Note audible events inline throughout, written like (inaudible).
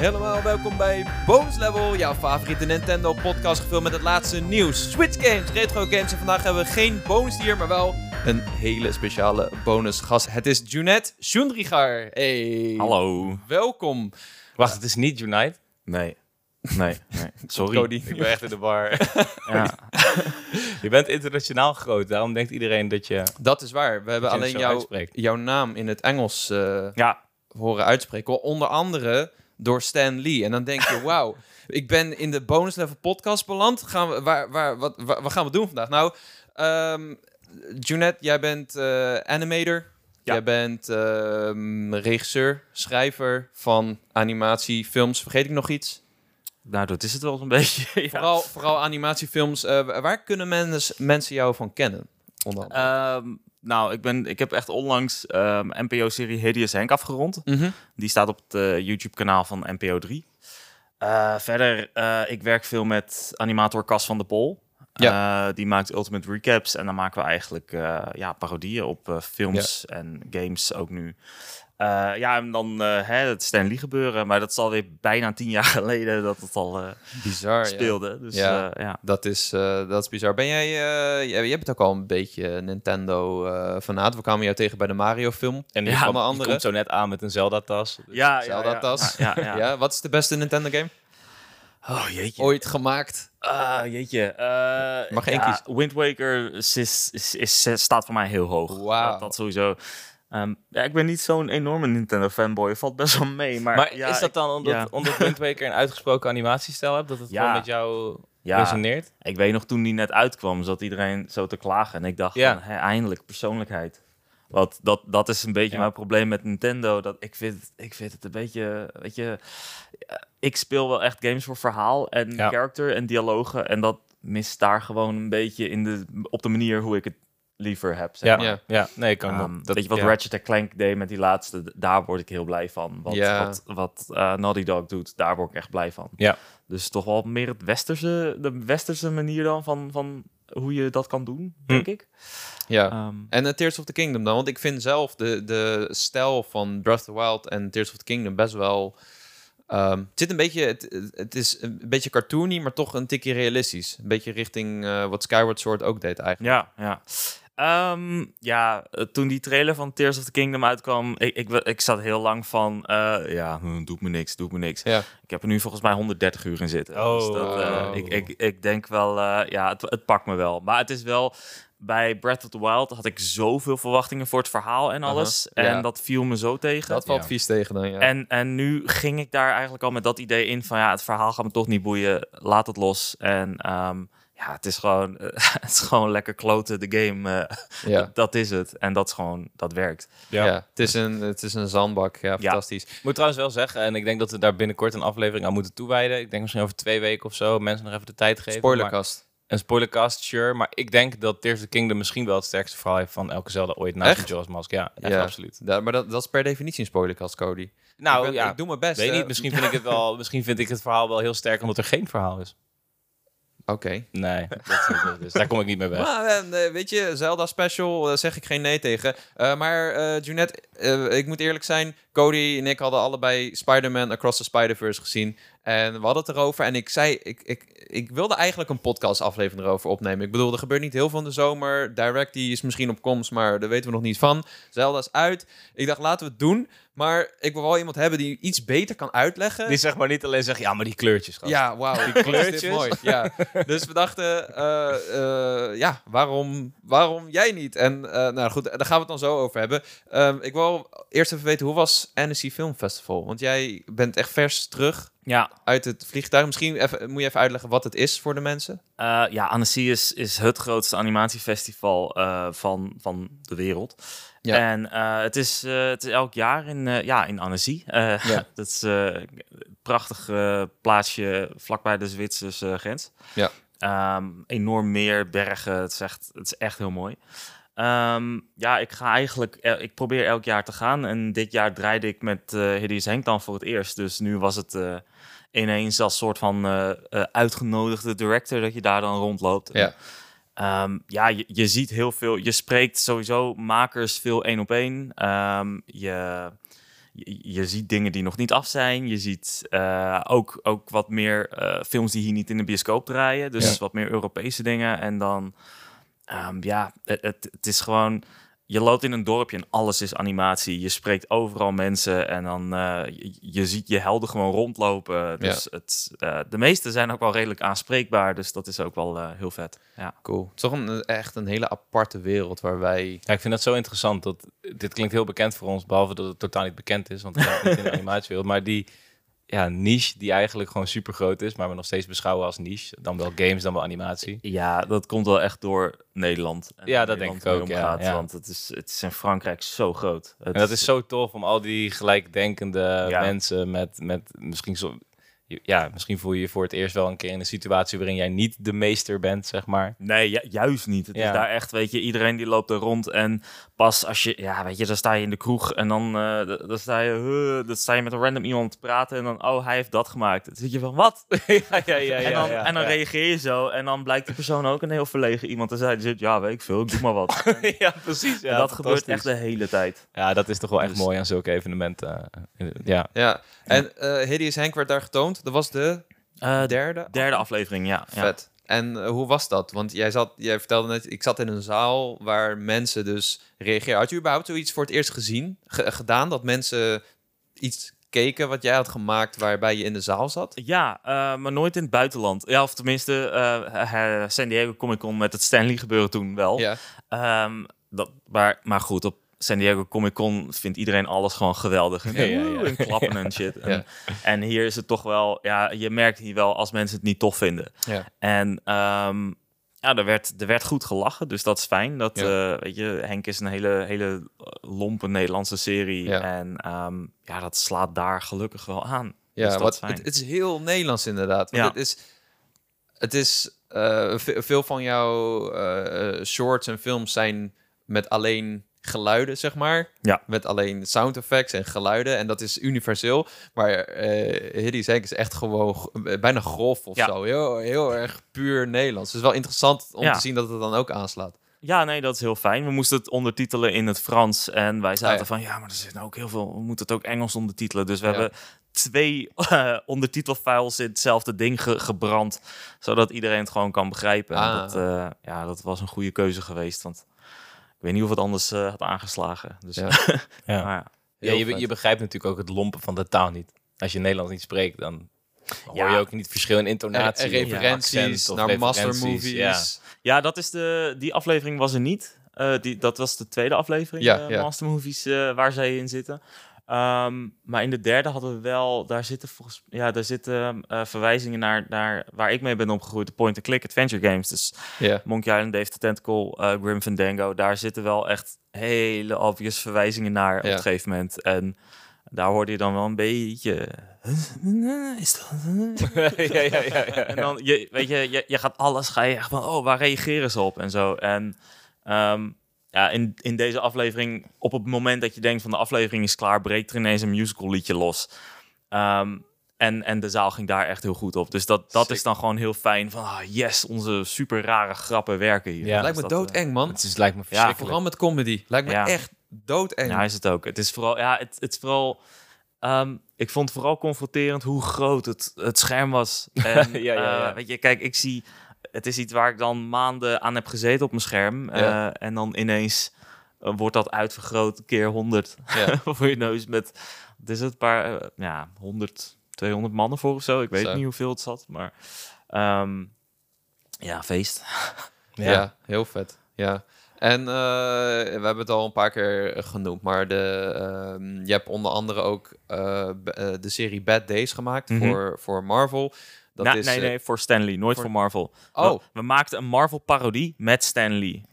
Helemaal welkom bij Bonus Level, jouw favoriete Nintendo podcast gevuld met het laatste nieuws. Switch games, retro games en vandaag hebben we geen bonus hier, maar wel een hele speciale bonusgast. Het is Junet Schundrigar. Hey. Hallo. Welkom. Wacht, het is niet Unite? Nee. Nee, nee. (laughs) Sorry. Cody. Ik ben echt in de bar. (laughs) Ja. je bent internationaal groot, daarom denkt iedereen dat je... Dat is waar. We hebben alleen het zo jou, uitspreekt. jouw naam in het Engels eh, ja. horen uitspreken. Onder andere door Stan Lee. En dan denk je, (laughs) wauw, ik ben in de bonus level podcast beland. Gaan we, waar, waar, wat, waar- wat gaan we doen vandaag? Nou, ehm Junette, jij bent eh, animator. Ja. Jij bent ehm, regisseur, schrijver van animatiefilms. Vergeet ik nog iets? Nou, dat is het wel zo'n (laughs) beetje. ja. Vooral, vooral animatiefilms. Eh, wa- waar kunnen mens, mensen jou van kennen? Ehm, nou, ik, ben, ik heb echt onlangs ehm NPO-serie Hideous Henk afgerond. Mhm. Die staat op het eh, YouTube-kanaal van NPO 3. Eh, verder, eh, ik werk veel met animator Cas van de Pol. Die maakt Ultimate Recaps. En dan maken we eigenlijk ja, parodieën op films en games ook nu. Eh, ja, en dan eh, hè, het Stan Lee gebeuren. Maar dat is alweer bijna tien (laughs) jaar geleden dat het al eh, Bizar, ja. speelde. Dus Ja. ja. ja. Dat is, eh, dat is bizar. Ben jij, eh, jij, jij bent ook al een beetje Nintendo-fanaat. We kwamen jou tegen bij de Mario-film. En Ja, die, van komt, de die andere. komt zo net aan met een Zelda-tas. Dus- Ja, Zelda-tas. Ja, ja, Ja, (laughs) ja. wat is de beste Nintendo-game Oh, jeetje. ooit gemaakt? Ah, jeetje. Eh, Mag één ja, kiezen. Wind Waker is, is, is, is- staat voor mij heel hoog. Dat sowieso. Ehm, ja, ik ben niet zo'n enorme Nintendo-fanboy. Valt best wel mee. Maar, Maar ja, is dat dan omdat, ja. omdat Wind Waker een uitgesproken animatiestijl hebt? Dat het gewoon met jou Ja. resoneert? Ik weet nog toen die net uitkwam, zat iedereen zo te klagen. En ik dacht, Ja. van, hè, eindelijk persoonlijkheid. Want dat, dat is een beetje Ja. mijn probleem met Nintendo. Dat ik, vind, het- ik vind het een beetje, weet je... ja, Ik speel wel echt games voor verhaal en Ja. character en dialogen. En dat mist daar gewoon een beetje in de, op de manier hoe ik het liever heb. Zeg Ja. maar. Ja. ja. Nee, ik kan Ehm, dat, weet je wat ja. Ratchet Clank deed met die laatste? Daar word ik heel blij van. Wat, Ja. wat, wat eh, Naughty Dog doet, daar word ik echt blij van. Ja. Dus toch wel meer het westerse, de westerse manier dan van, van hoe je dat kan doen, denk ik. Ja. Ehm, En uh, Tears of the Kingdom dan? Want ik vind zelf de, de stijl van Breath of the Wild en Tears of the Kingdom best wel... ehm, het zit een beetje... Het, het is een beetje cartoony, maar toch een tikje realistisch. Een beetje richting eh, wat Skyward Sword ook deed eigenlijk. ja, ja. Ehm, ja, eh, toen die trailer van Tears of the Kingdom uitkwam, ik, ik, ik zat heel lang van, eh, ja, hm, doet me niks, doet me niks. Ja. Ik heb er nu volgens mij 130 uur in zitten. Oh. dus dat, eh, ik, ik, ik denk wel, eh, ja, het, het pakt me wel. Maar het is wel, bij Breath of the Wild had ik zoveel verwachtingen voor het verhaal en alles. Aha, ja. En dat viel me zo tegen. Dat valt Ja. vies tegen dan, ja. En, en nu ging ik daar eigenlijk al met dat idee in van, ja, het verhaal gaat me toch niet boeien. Laat het los. En ehm, ja, het is gewoon, (laughs) het is gewoon lekker kloten, de game. eh, ja. dat is het. En dat is gewoon, dat werkt. Ja. Ja. het, is een, het is een zandbak. Ja, fantastisch. Ik moet trouwens wel zeggen, en ik denk dat we daar binnenkort een aflevering aan moeten toewijden. Ik denk misschien over twee weken of zo, mensen nog even de tijd geven. Maar- Spoilerkast. Een spoilercast, sure. Maar ik denk dat Tears of the Kingdom misschien wel het sterkste verhaal heeft van elke Zelda ooit naast? Majora's Mask. Ja, echt Ja. absoluut. Maar dat, dat is per definitie een spoilerkast, Cody. Nou ik, ben- ja, ik doe mijn best. weet niet. Misschien vind ik het wel. (laughs) Misschien vind ik het verhaal wel heel sterk omdat er geen verhaal is. Oké. Nee, dat is. daar kom ik niet mee weg. Maar eh, eh, weet je, Zelda Special, daar zeg ik geen nee tegen. Eh, maar eh Junette, eh, ik moet eerlijk zijn, Cody en ik hadden allebei Spider-Man Across the Spider-Verse gezien. En we hadden het erover. En ik zei, ik, ik, ik wilde eigenlijk een podcast aflevering erover opnemen. Ik bedoel, er gebeurt niet heel veel in de zomer. Direct die is misschien op komst, maar daar weten we nog niet van. Zelda is uit. Ik dacht, laten we het doen. Maar ik wil wel iemand hebben die iets beter kan uitleggen. Die zeg maar niet alleen zegt, ja, maar die kleurtjes. gast. Ja, wauw. Die (laughs) kleurtjes. mooi. Ja. Dus we dachten, eh, eh, ja, waarom, waarom jij niet? En eh, nou goed, daar gaan we het dan zo over hebben. Ehm, ik wil eerst even weten, hoe was Annecy Film Festival? Want jij bent echt vers terug Ja, uit het vliegtuig. Misschien even, moet je even uitleggen wat het is voor de mensen? Uh, ja, Annecy is, is het grootste animatiefestival eh, van, van de wereld. Ja. En eh, het, is, eh, het is elk jaar in, eh, ja, in Annecy. Eh, Ja. (laughs) dat is eh, een prachtig eh, plaatsje vlakbij de Zwitserse grens. Ja. Ehm, enorm meer, bergen. Het is echt, het is echt heel mooi. Ehm, ja, ik ga eigenlijk, eh, ik probeer elk jaar te gaan. En dit jaar draaide ik met uh, Hideous Henk dan voor het eerst. Dus nu was het eh, ineens als soort van eh, eh, uitgenodigde director dat je daar dan rondloopt. Ja. Ehm, ja, je, je ziet heel veel. Je spreekt sowieso makers veel één op één. Ehm, je, je, je ziet dingen die nog niet af zijn. Je ziet eh, ook, ook wat meer eh, films die hier niet in de bioscoop draaien. Dus Ja. wat meer Europese dingen. En dan, ehm, ja, het, het, het is gewoon... Je loopt in een dorpje en alles is animatie. Je spreekt overal mensen en dan uh, je, je, ziet je helden gewoon rondlopen. Dus ja. het, uh, de meeste zijn ook wel redelijk aanspreekbaar. Dus dat is ook wel uh, heel vet. Ja. Cool. Het is toch een, echt een hele aparte wereld waar wij... Ja, ik vind dat zo interessant. Dat, dit klinkt heel bekend voor ons, behalve dat het totaal niet bekend is. Want het gaat niet in de (laughs) animatiewereld. Maar die ja, niche die eigenlijk gewoon super groot is, maar we nog steeds beschouwen als niche. Dan wel games, dan wel animatie. Ja, dat komt wel echt door Nederland. En ja, dat Nederland denk ik ook. Ja, ja, Want het is, het is in Frankrijk zo groot. Het en dat is zo tof om al die gelijkdenkende ja. mensen met, met misschien zo. Ja, misschien voel je je voor het eerst wel een keer in een situatie waarin jij niet de meester bent, zeg maar. Nee, ju juist niet. Het ja. is daar echt, weet je, iedereen die loopt er rond en pas als je, ja, weet je, dan sta je in de kroeg en dan, uh, dan sta je, uh, dan sta je met een random iemand te praten en dan, oh, hij heeft dat gemaakt. Dan zit je van, wat? (laughs) ja, ja, ja, en dan, ja, en dan reageer je zo en dan blijkt die persoon ook een heel verlegen iemand te zijn. Die zit, ja, weet ik veel, ik doe maar wat. (laughs) ja, precies. Ja, dat gebeurt echt de hele tijd. Ja, dat is toch wel echt dus. mooi aan zulke evenementen. Uh, ja. ja, en uh, Hideous Hank werd daar getoond. Dat was de uh, derde? Derde aflevering, ja. Vet. Ja. En uh, hoe was dat? Want jij, zat, jij vertelde net, ik zat in een zaal waar mensen dus reageerden. Had je überhaupt zoiets voor het eerst gezien, ge gedaan? Dat mensen iets keken wat jij had gemaakt waarbij je in de zaal zat? Ja, uh, maar nooit in het buitenland. Ja, of tenminste, uh, San Diego Comic Con met het Stanley gebeuren toen wel. Ja. Um, dat, maar, maar goed, op San Diego Comic Con vindt iedereen alles gewoon geweldig. En, ja, ja, ja. en klappen en shit. En, en, hier is het toch wel, ja, je merkt hier wel als mensen het niet tof vinden. Ja. En um, ja, er werd, er werd goed gelachen, dus dat is fijn. Dat, uh, weet je, Henk is een hele, hele lompe Nederlandse serie. En um, ja, dat slaat daar gelukkig wel aan. Ja, dus wat, het, het, is heel Nederlands inderdaad. Want Ja. het is, het is uh, veel van jouw uh, shorts en films zijn met alleen geluiden, zeg maar. Ja. Met alleen sound effects en geluiden. En dat is universeel. Maar uh, Hiddy is echt gewoon bijna grof of Ja. zo. Heel, heel erg puur Nederlands. Het is wel interessant om Ja. te zien dat het dan ook aanslaat. Ja, nee, dat is heel fijn. We moesten het ondertitelen in het Frans. En wij zaten Ah, ja. van, ja, maar er zitten ook heel veel... We moeten het ook Engels ondertitelen. Dus we Ja. hebben twee uh, ondertitelfiles in hetzelfde ding ge- gebrand. Zodat iedereen het gewoon kan begrijpen. En Ah. Dat, uh, ja, dat was een goede keuze geweest. Want ik weet niet of het anders uh, had aangeslagen. Dus, Ja. Ja. (laughs) maar ja. Je, je begrijpt natuurlijk ook het lompen van de taal niet. Als je Nederlands niet spreekt, dan hoor Ja. je ook niet het verschil in intonatie. en referenties accent of naar master referenties, movies. Ja. Ja, dat is de, die aflevering was er niet. Uh, die, dat was de tweede aflevering, Ja, uh, Movies, uh, waar zij in zitten. Um, maar in de derde hadden we wel, daar zitten volgens ja, daar zitten uh, verwijzingen naar, naar waar ik mee ben opgegroeid, de point-and-click adventure games. Dus Ja. Monkey Island, Dave the Tentacle, uh, Grim Fandango, daar zitten wel echt hele obvious verwijzingen naar op een gegeven moment. En daar hoorde je dan wel een beetje. Is dat? (laughs) ja, ja, ja, ja. En dan, je, weet je, je, je gaat alles, ga je echt van, oh, waar reageren ze op en zo. En um, ja, in, in deze aflevering, op het moment dat je denkt van de aflevering is klaar, breekt er ineens een musical liedje los. Um, en, en de zaal ging daar echt heel goed op. Dus dat, dat Sick. is dan gewoon heel fijn van, ah, yes, onze super rare grappen werken hier. Ja. Lijkt me Dus dat, doodeng, man. Het is, lijkt me Ja. Vooral met comedy. Lijkt me Ja. echt doodeng. Ja, is het ook. Het is vooral, ja, het, het is vooral. Um, ik vond vooral confronterend hoe groot het, het scherm was. (laughs) En, Ja, ja, ja. uh, weet je, kijk, ik zie. Het is iets waar ik dan maanden aan heb gezeten op mijn scherm. Ja. Uh, en dan ineens uh, wordt dat uitvergroot keer 100 Ja. (laughs) voor je neus met. Het is het, een paar, uh, ja, 100, 200 mannen voor of zo. Ik weet Zo. niet hoeveel het zat, maar. Um, ja, feest. Ja. heel vet. Ja. En uh, we hebben het al een paar keer genoemd, maar de, uh, je hebt onder andere ook uh, de serie Bad Days gemaakt Mhm. voor, voor Marvel. Dat is, nee, eh, nee, voor Stanley, nooit voor- voor, Marvel. Oh. We, we maakten een Marvel-parodie met Stanley.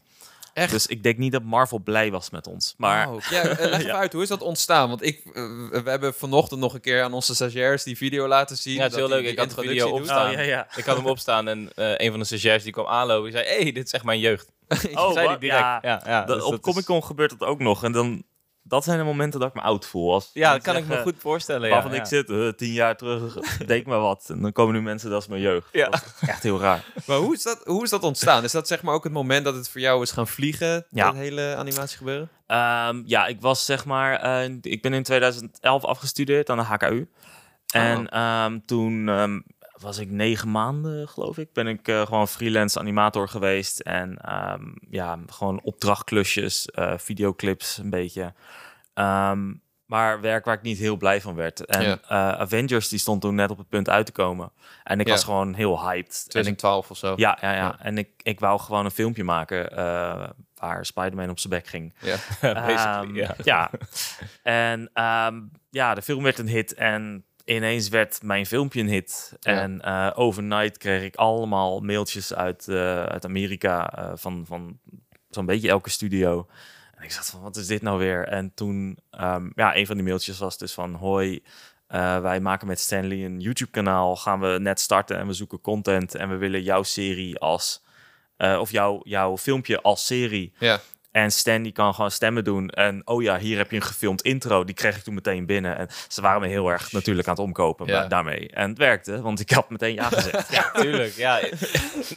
Echt? Dus ik denk niet dat Marvel blij was met ons. Maar Oh, ja, eh, leg (laughs) even Ja. uit, hoe is dat ontstaan? Want ik, eh, we hebben vanochtend nog een keer aan onze stagiairs die video laten zien. Ja, het is heel leuk. Ik had de video opstaan. Oh, ja, ja. Ik had hem opstaan en eh, een van de stagiairs die kwam aanlopen, die zei, hey, dit is echt mijn jeugd. (laughs) Oh, zei die direct. Ja. Ja, ja, Dat- dus op dat is- Comic Con gebeurt dat ook nog. En dan dat zijn de momenten dat ik me oud voel. Als Ja, dat kan ik me goed voorstellen. Ja, Waarvan ja. ik zit, eh, tien jaar terug, deed ik maar wat. En dan komen nu mensen, dat is mijn jeugd. Ja. Dat is echt heel raar. (laughs) Maar hoe is, dat, hoe is dat ontstaan? Is dat zeg maar ook het moment dat het voor jou is gaan vliegen? Ja. Dat hele animatie gebeuren? Ehm, ja, ik was zeg maar, eh, ik ben in 2011 afgestudeerd aan de HKU. En ehm, toen ehm, was ik negen maanden, geloof ik, ben ik eh, gewoon freelance animator geweest. En ehm, ja, gewoon opdrachtklusjes, eh, videoclips een beetje. Ehm, maar werk waar ik niet heel blij van werd. En Ja. eh, Avengers die stond toen net op het punt uit te komen. En ik Ja. was gewoon heel hyped. En ik 2012 of zo? ja, ja, ja, Ja. En ik, ik wou gewoon een filmpje maken waar Spider-Man op zijn bek ging. Ja. (laughs) Basically, Ehm, ja. ja. En ja, de film werd een hit en ineens werd mijn filmpje een hit. Ja. En eh, overnight kreeg ik allemaal mailtjes uit, eh, uit Amerika eh, van, van zo'n beetje elke studio. En ik zat van, wat is dit nou weer? En toen, ehm, ja, een van die mailtjes was dus van, hoi, wij maken met Stanley een YouTube-kanaal. Gaan we net starten en we zoeken content. En we willen jouw serie als, of jouw, jouw filmpje als serie. Ja. En Stan die kan gewoon stemmen doen. En oh ja, hier heb je een gefilmd intro. Die kreeg ik toen meteen binnen. En ze waren me heel erg natuurlijk aan het omkopen Ja. daarmee. En het werkte, want ik had meteen ja gezegd. (laughs) ja, Tuurlijk, ja.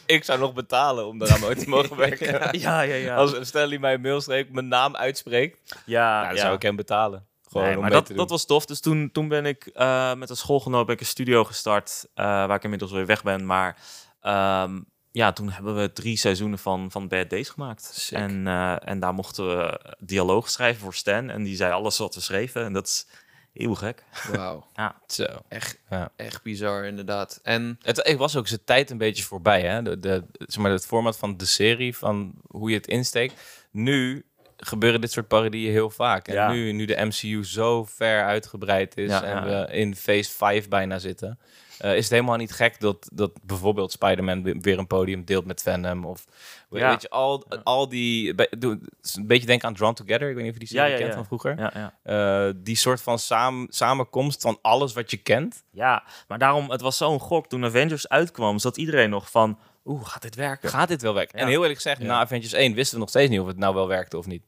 ik zou nog betalen om daaraan ooit te mogen werken. (laughs) ja, ja. ja. (laughs) Als Stanley mij een mail schreef, mijn naam uitspreekt, ja, nou, dan zou ik hem betalen. Gewoon Nee, maar dat, dat was tof. Dus toen, toen ben ik eh, met een schoolgenoot ben ik een studio gestart. eh, waar ik inmiddels weer weg ben. Maar ehm, ja, toen hebben we drie seizoenen van, van Bad Days gemaakt. Sick. En, eh, en daar mochten we dialoog schrijven voor Stan. En die zei alles wat we schreven. En dat is heel gek. Wauw. (laughs) Ja. Zo. Echt, Ja. echt bizar inderdaad. En Het, het was ook zijn tijd een beetje voorbij. Hè? De, de, zeg maar, het format van de serie, van hoe je het insteekt. Nu gebeuren dit soort parodieën heel vaak. En Ja. nu, nu de MCU zo ver uitgebreid is Ja, en ja, we in phase 5 bijna zitten... eh, is het helemaal niet gek dat, dat bijvoorbeeld Spider-Man we- weer een podium deelt met Venom. Of Ja. weet je, al, al die... be- doe- Een beetje denken aan Drawn Together. Ik weet niet of je die serie ja, kent ja. van vroeger. Ja, ja. Eh, die soort van saam, samenkomst van alles wat je kent. ja, maar daarom, het was zo'n gok. Toen Avengers uitkwam, zat iedereen nog van... Oeh, gaat dit werken? Gaat dit wel werken? Ja. En heel eerlijk gezegd, Ja. na Avengers 1 wisten we nog steeds niet of het nou wel werkte of niet.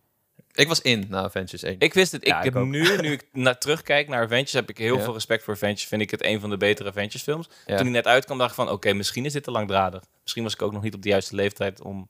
Ik was in na Avengers 1. Ik wist het. Ik Ja, ik heb ook. nu, nu ik naar terugkijk naar Avengers, heb ik heel Ja. veel respect voor Avengers. Vind ik het een van de betere Avengers films. Ja. Toen hij net uitkwam, dacht ik van, oké, misschien is dit te langdradig. Misschien was ik ook nog niet op de juiste leeftijd om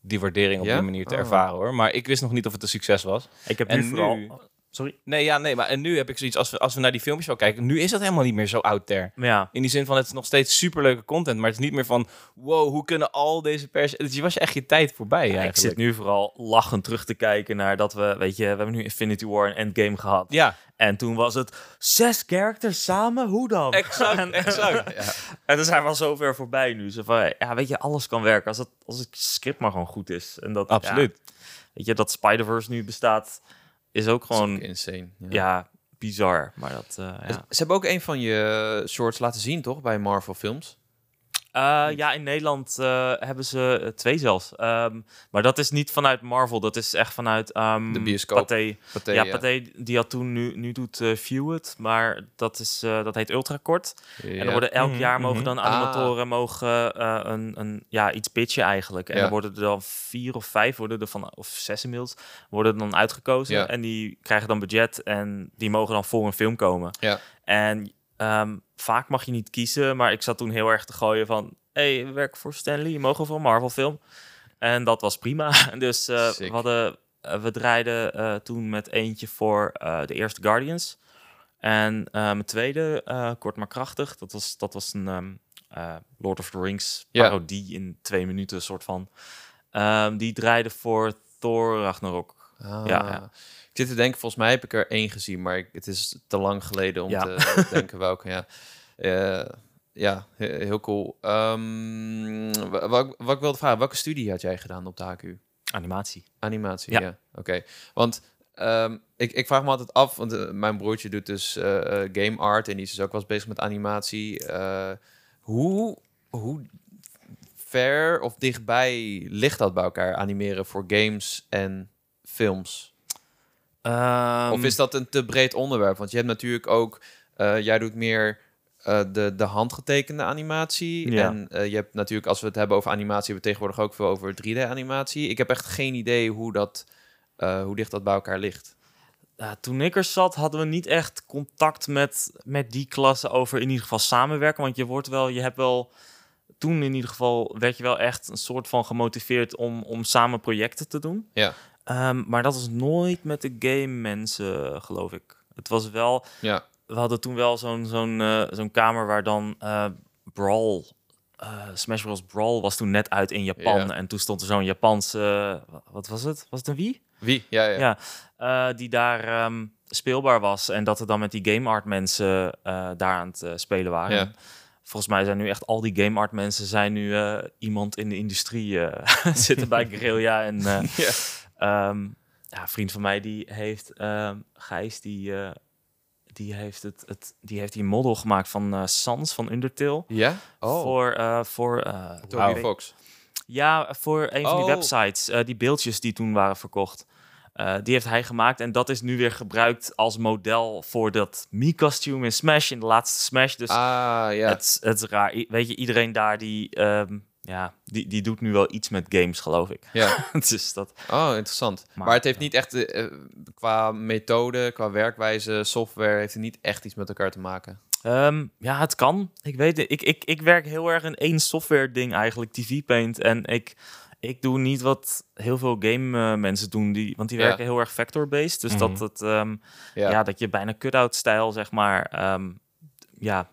die waardering op Ja? die manier te Oh. ervaren, hoor. Maar ik wist nog niet of het een succes was. Ik heb En nu vooral... nu- Sorry? Nee, ja, nee. Maar en nu heb ik zoiets, als we, als we naar die filmpjes wel kijken, nu is dat helemaal niet meer zo out there. Ja, In die zin van, het is nog steeds superleuke content, maar het is niet meer van, wow, hoe kunnen al deze pers... Het was je echt je tijd voorbij Ja, ik zit nu vooral lachend terug te kijken naar dat we, weet je, we hebben nu Infinity War en Endgame gehad. Ja, En toen was het zes characters samen, hoe dan? exact, (laughs) En- exact. Ja. (laughs) En dan zijn we al zo ver voorbij nu. Zo van, ja, weet je, alles kan werken als het, als het script maar gewoon goed is. En dat, Absoluut. ja, weet je, dat Spider-Verse nu bestaat, is ook Gewoon insane. Ja. ja, bizar. Maar dat, ja. Ze hebben ook een van je shorts laten zien, toch? Bij Marvel films. Eh, ja, in Nederland eh, hebben ze eh, twee zelfs. Ehm, maar dat is niet vanuit Marvel, dat is echt vanuit ehm, De bioscoop. Pathé. Pathé, ja, ja. Pathé, die had toen, nu, nu doet View het, maar dat, is, eh, dat heet Ultrakort. En Ja. dan worden elk Mhm, jaar mogen mhm. dan Ah. animatoren mogen, eh, een, een, ja, iets pitchen eigenlijk. En Ja. dan worden er dan vier of vijf, worden er van, of zes inmiddels, worden dan uitgekozen. Ja. En die krijgen dan budget en die mogen dan voor een film komen. Ja. En ehm, vaak mag je niet kiezen, maar ik zat toen heel erg te gooien van... hey, we werken voor Stanley, je mogen voor een Marvel film. En dat was prima. (laughs) dus eh, we, hadden, eh, we draaiden eh, toen met eentje voor de eerste Guardians. En mijn tweede, kort maar krachtig, dat was, dat was een ehm, eh, Lord of the Rings parodie in twee minuten, soort van. Ehm, die draaide voor Thor Ragnarok. Ah. Ja, ja. Ik zit te denken, volgens mij heb ik er één gezien, maar ik, het is te lang geleden om Ja. te (laughs) denken welke. Ja, Eh, ja he- heel cool. Ehm, wa- wat, wat ik wilde vragen, welke studie had jij gedaan op de HQ? Animatie. Animatie, ja. Ja. Oké, want ehm, ik, ik vraag me altijd af, want eh, mijn broertje doet dus eh, game art en die is dus ook wel eens bezig met animatie. Hoe, hoe ver of dichtbij ligt dat bij elkaar, animeren voor games en films? Ehm, Of is dat een te breed onderwerp? Want je hebt natuurlijk ook, eh, jij doet meer eh, de, de handgetekende animatie. Ja. En eh, je hebt natuurlijk, als we het hebben over animatie, hebben we tegenwoordig ook veel over 3D-animatie. Ik heb echt geen idee hoe, dat, hoe dicht dat bij elkaar ligt. toen ik er zat, hadden we niet echt contact met, met die klassen over in ieder geval samenwerken. Want je wordt wel, je hebt wel, toen in ieder geval, werd je wel echt een soort van gemotiveerd om, om samen projecten te doen. Ja. Ehm, maar dat was nooit met de game mensen, geloof ik. Het was wel, Ja. we hadden toen wel zo'n zo'n eh, zo'n kamer waar dan eh, Brawl, eh, Smash Bros. Brawl was toen net uit in Japan. Ja. En toen stond er zo'n Japanse, wa- wat was het? Was het een wie? Wie? Ja, ja. Ja, die daar ehm, speelbaar was. En dat er dan met die game art mensen daar aan het spelen waren. Ja. Volgens mij zijn nu echt al die game art mensen zijn nu iemand in de industrie (laughs) zitten bij Guerrilla. En (laughs) Ja. Ehm, ja, een vriend van mij die heeft ehm, Gijs die eh, die heeft het, het die heeft die model gemaakt van eh, Sans van Undertale. Ja? Oh. Voor, eh, voor Toby. Fox. ja, voor een van die Oh. websites, die beeldjes die toen waren verkocht. Die heeft hij gemaakt en dat is nu weer gebruikt als model voor dat Mii-costume in Smash, in de laatste Smash. Dus ah, ja. het, is- het is raar. I- Weet je, iedereen daar die, ehm, ja, die, die doet nu wel iets met games, geloof ik. ja. (laughs) dus dat, Oh, interessant. Maar, Maar, het heeft ja. niet echt, eh, eh, qua methode, qua werkwijze, software, heeft het niet echt iets met elkaar te maken. Ehm, ja, het kan. Ik weet het. Ik, ik, ik werk heel erg in één software ding eigenlijk, TV Paint. En ik, ik doe niet wat heel veel game eh, mensen doen, die, want die Ja. werken heel erg vector-based. Dus Mhm. dat, het, ehm, Ja. ja. dat je bijna cut-out stijl, zeg maar, ehm, ja,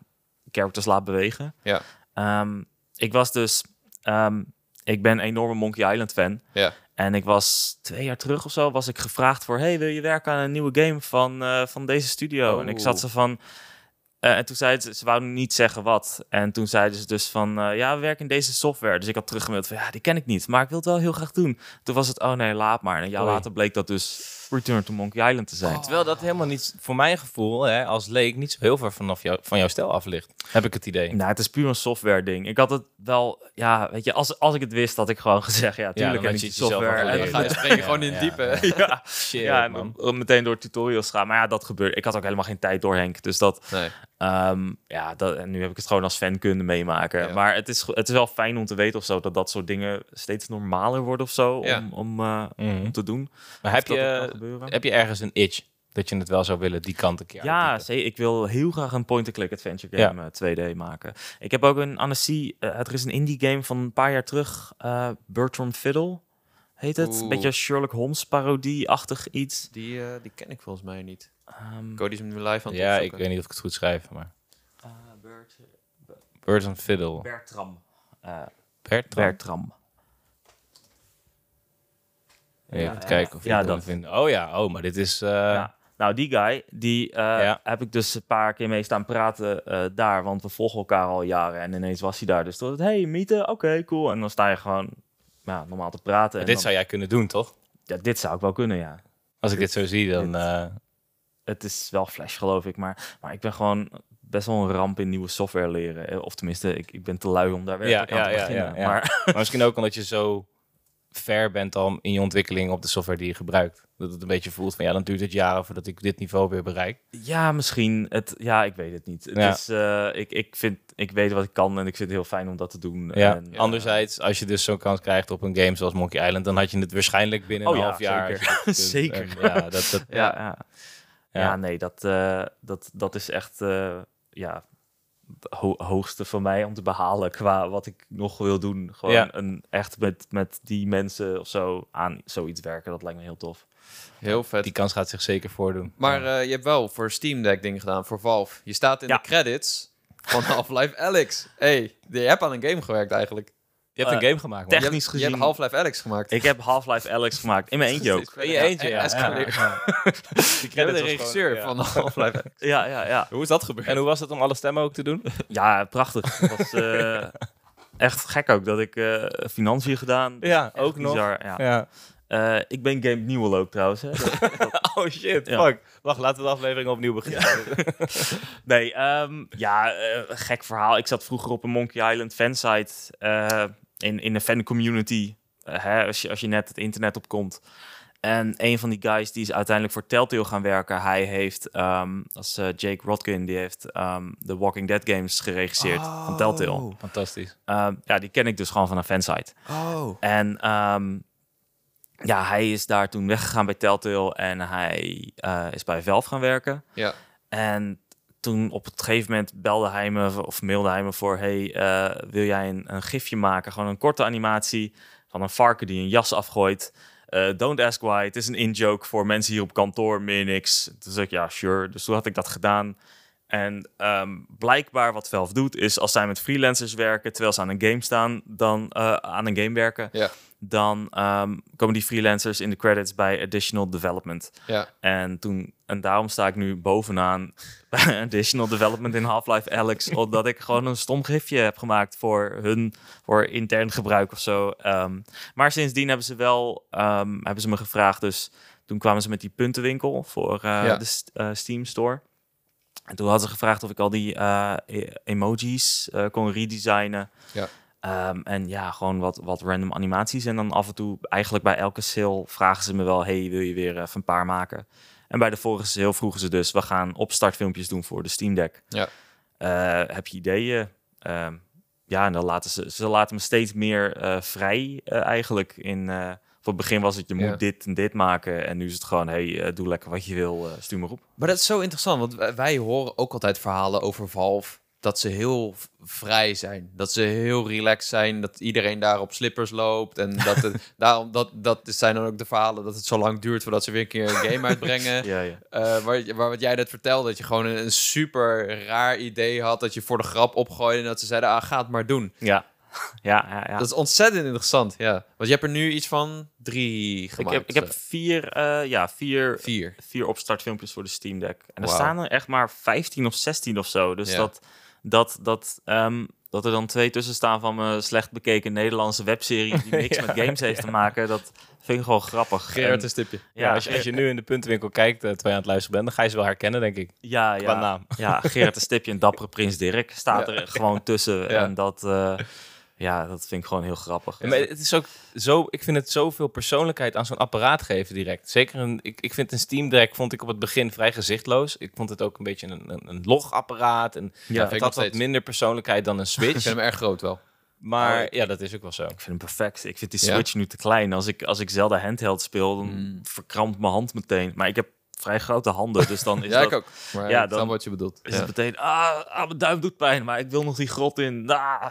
characters laat bewegen. Ja. Ehm, ik was dus, ehm, ik ben een enorme Monkey Island fan. Ja. En ik was twee jaar terug of zo, was ik gevraagd voor, hey, wil je werken aan een nieuwe game van, eh, van deze studio? En ik zat ze van, eh, en toen zeiden ze, ze wouden niet zeggen wat. En toen zeiden ze dus van, eh, ja, we werken in deze software. Dus ik had teruggemaild van, ja, die ken ik niet, maar ik wil het wel heel graag doen. Toen was het, oh nee, laat maar. En een jaar Oei. later bleek dat dus Return to Monkey Island te zijn. Terwijl dat helemaal niet, voor mijn gevoel, hè, als leek, niet zo heel ver vanaf jou, van jouw stijl af ligt. Heb ik het idee. Nou, het is puur een software ding. Ik had het wel, ja, weet je, als, als ik het wist, had ik gewoon (laughs) gezegd, ja, tuurlijk dan heb ik je die software. En Dan ga je Ja, gewoon in ja, het diepe. (laughs) ja. ja, Shit, ja, en man. meteen door tutorials gaan. Maar ja, dat gebeurt. Ik had ook helemaal geen tijd door Henk. Dus dat, Nee. Ehm, ja, dat, en nu heb ik het gewoon als fan kunnen meemaken. Ja. Maar het is, het is wel fijn om te weten of zo dat dat soort dingen steeds normaler worden of zo Ja. om, om, eh, Mhm. om te doen. Maar heb Of je, gebeuren. heb je ergens een itch dat je het wel zou willen, die kant een keer Ja, zie, ik wil heel graag een point-and-click adventure Ja. game eh, 2D maken. Ik heb ook een Annecy, eh er is een indie game van een paar jaar terug, eh Bertram Fiddle heet het. Een beetje Sherlock Holmes parodie-achtig iets. Die, eh, die ken ik volgens mij niet. Ehm, Cody is hem nu live aan het Ja, ik weet niet of ik het goed schrijf, maar... eh, Bert, Birds and Fiddle. Bertram. Eh, Bertram? Bertram. Even te kijken of je ja, dat. vinden. Oh ja, oh, maar dit is... eh. Nou, die guy, die Ja. heb ik dus een paar keer mee staan praten eh, daar. Want we volgen elkaar al jaren. En ineens was hij daar. Dus toen hey, meeten, oké, cool. En dan sta je gewoon ja, normaal te praten. En dit dan- zou jij kunnen doen, toch? ja, dit zou ik wel kunnen, ja. Als ik dit zo zie, dan... Dit- Het is wel Flash, geloof ik. Maar, maar ik ben gewoon best wel een ramp in nieuwe software leren. Of tenminste, ik, ik ben te lui om daar werkelijk Ja, aan te ja, ja, beginnen. ja, ja. Maar maar (laughs) misschien ook omdat je zo ver bent al in je ontwikkeling op de software die je gebruikt. Dat het een beetje voelt van, ja, dan duurt het jaren voordat ik dit niveau weer bereik. ja, misschien. Het, ja, ik weet het niet. Het Ja. is, eh, ik, ik, vind, ik weet wat ik kan en ik vind het heel fijn om dat te doen. Ja. En, Anderzijds, als je dus zo'n kans krijgt op een game zoals Monkey Island, dan had je het waarschijnlijk binnen Oh een half jaar. zeker. (laughs) Zeker. En ja, dat, dat, ja, ja. Nee, dat, eh, dat, dat is echt eh, ja, ho- hoogste voor mij om te behalen qua wat ik nog wil doen. Gewoon Ja. een, echt met, met die mensen of zo aan zoiets werken, dat lijkt me heel tof. Heel vet. die kans gaat zich zeker voordoen. Maar eh, je hebt wel voor Steam Deck dingen gedaan, voor Valve. Je staat in Ja. de credits van (laughs) Half-Life Alex. hey, je hebt aan een game gewerkt eigenlijk. Je hebt eh, een game gemaakt, man. Je Technisch hebt, je hebt gezien- Half-Life Alex gemaakt. Ik heb Half-Life Alex gemaakt, in mijn (laughs) eentje ook. In je eentje, ja. Ja, ja. Je bent de regisseur ja. van Half-Life Alex. Ja, ja, ja. Hoe is dat gebeurd? En hoe was het om alle stemmen ook te doen? (laughs) Ja, prachtig. Het was eh, (laughs) echt gek ook dat ik eh, financiën gedaan. Ja, Echt ook nog. bizar, ja. Ja. Eh, ik ben Game Newell ook trouwens. Hè. Dat- Oh shit, Ja. fuck. Wacht, laten we de aflevering opnieuw beginnen. Nee, ehm, ja, eh, gek verhaal. Ik zat vroeger op een Monkey Island fansite eh, in, in een fan community. eh, hè, als, je, als je net het internet opkomt. En een van die guys die is uiteindelijk voor Telltale gaan werken. Hij heeft, ehm dat is eh, Jake Rodkin, die heeft ehm de Walking Dead games geregisseerd van Telltale. Fantastisch. Ehm, ja, die ken ik dus gewoon van een fansite. Oh. En ehm, ja, hij is daar toen weggegaan bij Telltale en hij eh, is bij Valve gaan werken. Ja. En toen op het gegeven moment belde hij me of mailde hij me voor: Hey, eh, wil jij een, een gifje maken? Gewoon een korte animatie van een varken die een jas afgooit. Eh, don't ask why. Het is een in-joke voor mensen hier op kantoor, meer niks. Toen zei ik, ja, sure. Dus toen had ik dat gedaan. En ehm, blijkbaar wat Valve doet, is als zij met freelancers werken, terwijl ze aan een game staan, dan eh, aan een game werken, Ja. Dan ehm, komen die freelancers in de credits bij additional development. Ja. En, toen, en daarom sta ik nu bovenaan (laughs) bij additional development in Half-Life Alex. (laughs) omdat ik gewoon een stom gifje heb gemaakt voor hun, voor intern gebruik of zo. Ehm, maar sindsdien hebben ze wel, ehm, hebben ze me gevraagd. Dus toen kwamen ze met die puntenwinkel voor eh, Ja. de eh, Steam Store. En toen hadden ze gevraagd of ik al die eh, e- emojis kon redesignen. Ja. Ehm, en ja, gewoon wat, wat random animaties. En dan af en toe, eigenlijk bij elke sale, vragen ze me wel: hey, wil je weer even een paar maken? En bij de vorige sale vroegen ze dus: we gaan opstartfilmpjes doen voor de Steam Deck. Ja. Eh, heb je ideeën? Ehm, ja, en dan laten ze, ze laten me steeds meer eh, vrij eh, eigenlijk. In, eh, voor het begin was het je moet Ja. dit en dit maken. En nu is het gewoon: hey, doe lekker wat je wil, eh, stuur maar op. Maar dat is zo interessant, want wij- wij horen ook altijd verhalen over Valve dat ze heel vrij zijn, dat ze heel relaxed zijn, dat iedereen daar op slippers loopt en dat het, (laughs) daarom dat dat zijn dan ook de verhalen dat het zo lang duurt voordat ze weer een keer een game (laughs) uitbrengen. Ja, ja. Eh, waar, waar wat jij net vertelde, dat je gewoon een, een super raar idee had dat je voor de grap opgooide en dat ze zeiden, ah, ga het maar doen. Ja. Ja, ja, ja. Dat is ontzettend interessant, ja. Want je hebt er nu iets van drie ik gemaakt. heb, ik heb eh, vier, eh, ja, vier, vier. vier opstartfilmpjes voor de Steam Deck. En er staan er echt maar 15 of 16 of zo. Dus Ja. dat, dat, dat, ehm, dat er dan twee tussen staan van mijn slecht bekeken Nederlandse webserie die (laughs) niks Ja, met games heeft te maken, dat vind ik gewoon grappig. Gerard En- een stipje. Ja, als, je, als je nu in de puntenwinkel kijkt, eh, terwijl je aan het luisteren bent, dan ga je ze wel herkennen, denk ik. ja, Qua ja, naam. ja, Gerard de Stipje en Dappere Prins Dirk staat er gewoon tussen. En dat, eh, ja, dat vind ik gewoon heel grappig. Ja, maar het is ook zo, ik vind het zoveel persoonlijkheid aan zo'n apparaat geven direct. Zeker een, ik, ik vind een Steam Deck vond ik op het begin vrij gezichtloos. Ik vond het ook een beetje een, een, een logapparaat. En Ja, vind het ik had wat minder persoonlijkheid dan een (laughs) Ik Switch. vind hem erg groot wel. maar Oh, ja, dat is ook wel zo. Ik vind hem perfect. Ik vind die Ja? Switch nu te klein. Als ik, als ik Zelda handheld speel, dan Mm. verkrampt mijn hand meteen. Maar ik heb vrij grote handen, dus dan (laughs) is ja, dat... ik ook. Maar Ja, dan dan- wat je bedoelt. is Ja. het meteen, ah, ah, mijn duim doet pijn, maar ik wil nog die grot in. (laughs) Ah.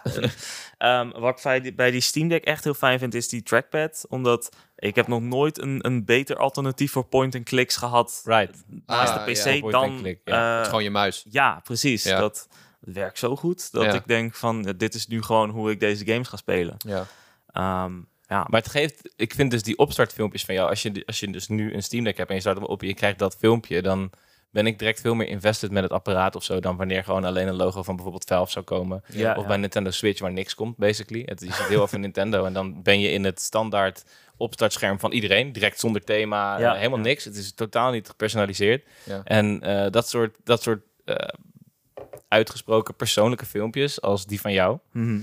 Ehm, wat ik bij die, bij die Steam Deck echt heel fijn vind, is die trackpad. Omdat ik heb nog nooit een, een beter alternatief voor point-and-clicks gehad Right. naast Ah, de PC ja, point dan... eh, gewoon je muis. ja, precies. Ja. Dat werkt zo goed dat Ja. ik denk van, dit is nu gewoon hoe ik deze games ga spelen. Ja. Ehm, ja, Maar het geeft, ik vind dus die opstartfilmpjes van jou, als je, als je dus nu een Steam Deck hebt en je start hem op en je krijgt dat filmpje, dan ben ik direct veel meer invested met het apparaat of zo, dan wanneer gewoon alleen een logo van bijvoorbeeld Valve zou komen. Ja, of ja. bij Nintendo Switch waar niks komt, basically. Het, ziet heel even (laughs) Nintendo en dan ben je in het standaard opstartscherm van iedereen, direct zonder thema, Ja, eh, helemaal niks. Het is totaal niet gepersonaliseerd. En eh, dat soort, dat soort eh, uitgesproken persoonlijke filmpjes als die van jou, Mhm.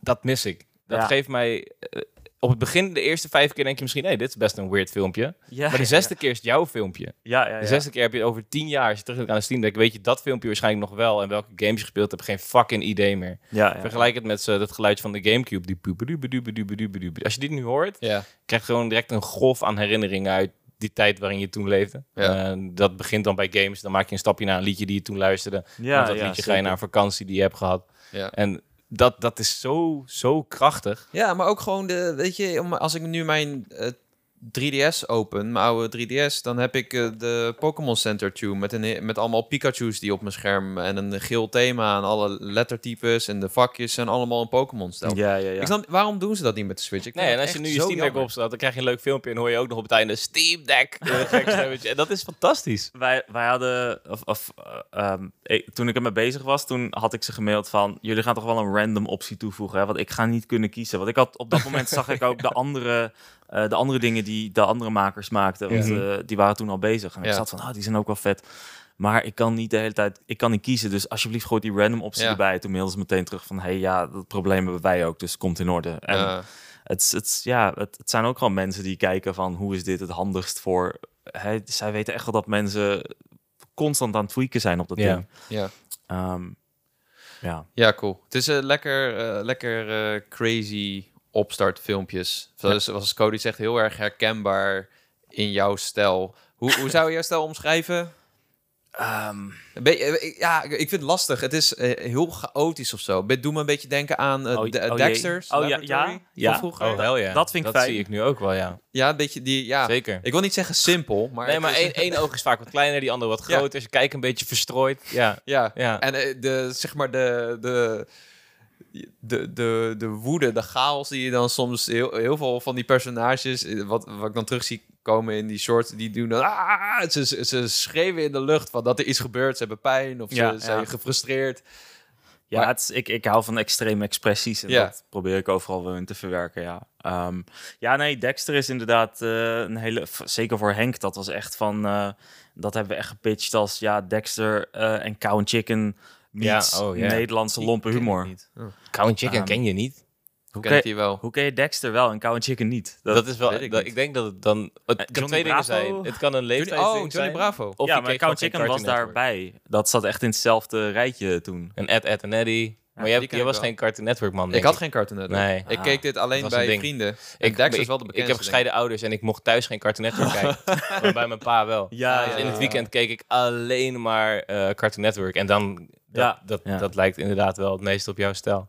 dat mis ik. Dat Ja. geeft mij... eh, op het begin, de eerste vijf keer denk je misschien... nee, dit is best een weird filmpje. ja, Maar de zesde keer is het jouw filmpje. Ja. De zesde keer heb je over tien jaar... als je terug aan de Steam Deck... weet je dat filmpje waarschijnlijk nog wel... en welke games je gespeeld hebt... geen fucking idee meer. Vergelijk het met zo dat geluidje van de Gamecube. Die. Als je dit nu hoort... Ja. krijg je gewoon direct een golf aan herinneringen... uit die tijd waarin je toen leefde. Ja. Dat begint dan bij games. Dan maak je een stapje naar een liedje die je toen luisterde. Ja, Met dat ja, liedje ga je naar een vakantie die je hebt gehad. Ja. En dat, dat is zo, zo krachtig. ja, maar ook gewoon de, weet je, om- als ik nu mijn eh, 3DS open, mijn oude 3DS, dan heb ik eh, de Pokémon Center tune met, een, met allemaal Pikachu's die op mijn scherm en een geel thema en alle lettertypes en de vakjes en allemaal een Pokémon stijl. Ja, ja, ja. Ik snap, waarom doen ze dat niet met de Switch? Ik Nee, en als je nu je Steam Deck opstaat, dan krijg je een leuk filmpje en hoor je ook nog op het einde Steam Deck. (laughs) En dat is fantastisch. Wij, wij hadden, of, of, eh, ehm, ik- toen ik ermee bezig was, toen had ik ze gemaild van, jullie gaan toch wel een random optie toevoegen, hè? want ik ga niet kunnen kiezen. Want ik had op dat moment zag ik ook de andere, eh, de andere dingen die de andere makers maakten, want eh, die waren toen al bezig. En ik zat van, ah, die zijn ook wel vet. Maar ik kan niet de hele tijd, ik kan niet kiezen. Dus alsjeblieft gooi die random optie Ja. erbij. Toen mailden ze meteen terug van, hey, ja, dat probleem hebben wij ook, dus komt in orde. En het, het, ja, het, het zijn ook gewoon mensen die kijken van hoe is dit het handigst voor. Hè, zij weten echt wel dat mensen constant aan het tweaken zijn op dat Ja. ding. ja. Ehm, ja. Ja, cool. Het is een lekker, eh, lekker eh, crazy opstartfilmpjes. Zoals, zoals Cody zegt, heel erg herkenbaar in jouw stijl. Hoe, hoe zou je jouw stijl omschrijven? Ehm, Een beetje- eh, ja, ik vind het lastig. Het is eh, heel chaotisch of zo. Doe me een beetje denken aan eh, Oh, de- oh. Dexter's Oh, ja, Laboratory ja, van ja. vroeger. Oh, ja. dat vind ik Dat fijn. zie ik nu ook wel, ja. Ja, een beetje die... Ja. Zeker. Ik wil niet zeggen simpel, maar... nee, maar één, één oog is vaak wat kleiner, die andere wat Ja. groter. Ze kijken een beetje verstrooid. Ja, Ja. ja. En de, zeg maar de, de, de, de, de woede, de chaos die je dan soms... Heel, heel veel van die personages, eh, wat, wat ik dan terug zie komen in die short, die doen dan... "Ah!" ze, ze, schreeuwen in de lucht van dat er iets gebeurt. Ze hebben pijn of ze Ja, zijn ja. gefrustreerd. Ja, Maar- het is, ik, ik hou van extreme expressies en Ja. dat probeer ik overal wel in te verwerken, ja. Ehm, ja, nee, Dexter is inderdaad eh, een hele... Zeker voor Henk, dat was echt van... eh, dat hebben we echt gepitcht als, ja, Dexter en Cow and Chicken Ja, oh, ja. Nederlandse lompe humor. Oh, Cow and Chicken Ehm, ken je niet. Hoe ken die wel. hoe ken je Dexter wel en Cow and Chicken niet? Dat, is wel. ik dat- ik denk dat het dan. Het kan Johnny twee dingen zijn. Het kan een Johnny, leeftijdsding oh, Johnny zijn. Bravo. Of ja, je maar Cow and Chicken was daarbij. Dat zat echt in hetzelfde rijtje toen. En Ed, Ed en Eddie. Maar jij, jij ik was wel. geen Cartoon Network man. Ik had geen Cartoon Network. Nee. Ik Ah, keek dit alleen dat was een bij vrienden. En Ik, Dexter ik, is wel de ik heb gescheiden ouders en ik mocht thuis geen Cartoon Network (laughs) kijken. maar bij mijn pa wel. Ja, Dus ja, in het ja. weekend keek ik alleen maar eh, Cartoon Network. En dan, dat, Ja, dat, ja. dat lijkt inderdaad wel het meest op jouw stijl.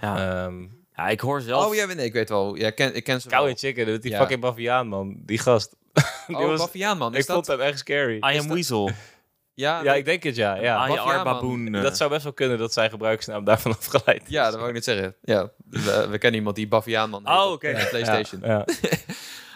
Ja, Ehm ja ik hoor zelf... Oh ja, nee, ik weet wel. Ja, ik ken, ik ken ze Cow wel. and Chicken, dat is die Ja. fucking baviaan man. Die gast. (laughs) die Oh, was, Baviaan, man. Is ik dat... vond hem echt scary. I am Weasel. (laughs) Ja, Ja, ik denk het ja. ja. Baboon. eh. Dat zou best wel kunnen dat zijn gebruikersnaam daarvan afgeleid is. ja, dat wou ik niet zeggen. Ja, we, we kennen iemand die Baviaan, man. heet Oh, op, oké. eh, PlayStation. Ja. (laughs)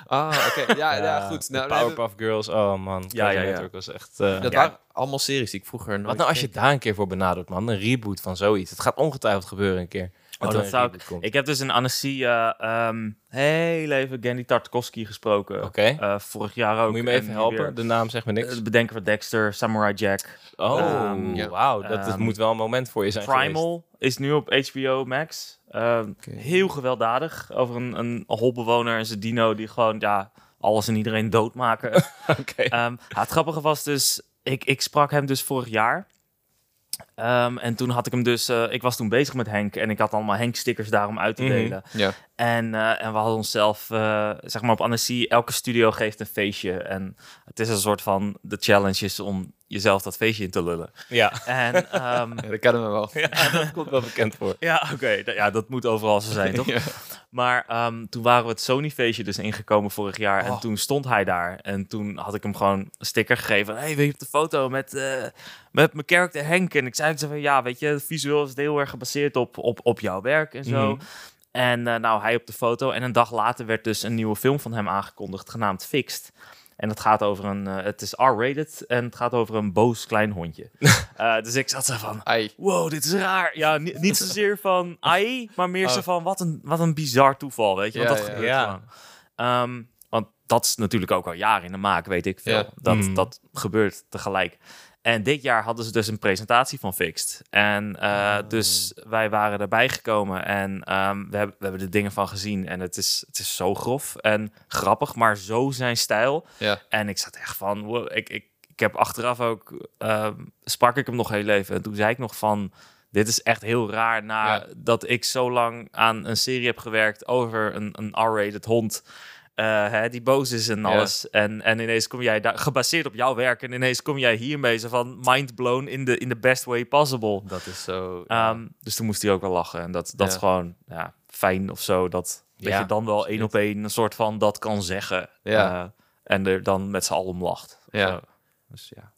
Ah, oké. Ja, ja, Ja, goed. de Nou, we Powerpuff Girls, oh man. Ja, ja, was echt... eh, dat Ja. waren allemaal series die ik vroeger nooit Wat nou als je daar een keer voor benadert, man? Een reboot van zoiets. Het gaat ongetwijfeld gebeuren een keer. Oh, dat een zou reboot komt. Ik heb dus in Annecy eh, ehm, heel even Gandhi Tartakovsky gesproken. Oké. Eh, vorig jaar ook. Moet je me En even helpen? weer, De naam zegt me niks. Het bedenken van Dexter, Samurai Jack. Oh, ja. wauw. Dat, Ehm, moet wel een moment voor je zijn Primal is nu op HBO Max. Ehm, Heel gewelddadig. Over een, een holbewoner en zijn dino die gewoon ja, alles en iedereen doodmaken. (laughs) Oké. Het grappige was dus, ik, ik sprak hem dus vorig jaar. Ehm, en toen had ik hem dus, eh, ik was toen bezig met Henk en ik had allemaal Henk-stickers daarom uit te Mhm. delen. Ja. En, eh, en we hadden onszelf, eh, zeg maar op Annecy, elke studio geeft een feestje. En het is een soort van, de challenge is om jezelf dat feestje in te lullen. Ja. En ehm, Ja, dat kennen we wel. ja, dat komt wel bekend voor. ja, oké, d- ja, dat moet overal zo zijn, (laughs) toch? Ja. Maar ehm, toen waren we het Sony-feestje dus ingekomen vorig jaar. En Oh. toen stond hij daar. En toen had ik hem gewoon een sticker gegeven. hey, weet je op de foto met, eh, met mijn character Henk? En ik zei zo van, ja, weet je, visueel is het heel erg gebaseerd op, op, op jouw werk en zo. Mhm. En eh, nou, hij op de foto. En een dag later werd dus een nieuwe film van hem aangekondigd, genaamd Fixed. En het gaat over een, eh, het is R-rated en het gaat over een boos klein hondje. (laughs) Eh, dus ik zat zo van, Ai. wow, dit is raar. Ja, ni- (laughs) niet zozeer van AI, maar meer zo Oh. van wat een, wat een bizar toeval, weet je. Want Ja, dat ja. gebeurt Ja. gewoon. Ehm, want dat is natuurlijk ook al jaren in de maak, weet ik veel. Ja. Dat, Mm. dat gebeurt tegelijk. En dit jaar hadden ze dus een presentatie van Fixed. En eh, Oh. dus wij waren erbij gekomen en ehm, we, hebben, we hebben de dingen van gezien. En het is, het is zo grof en grappig, maar zo zijn stijl. Ja. En ik zat echt van, wow, ik, ik, ik heb achteraf ook, ehm, sprak ik hem nog heel even. En toen zei ik nog van, dit is echt heel raar na Ja. dat ik zo lang aan een serie heb gewerkt over een, een R-rated hond. Eh, hè, die boos is en Ja. alles. En, en ineens kom jij daar, gebaseerd op jouw werk, en ineens kom jij hiermee zo van mind blown in de in the best way possible. Dat is zo... Ehm, dus toen moest hij ook wel lachen. En dat, dat Ja. is gewoon ja, fijn of zo. Dat, dat je dan wel één op één een soort van dat kan zeggen. Ja. Eh, en er dan met z'n allen om lacht. Ja. zo. Dus ja.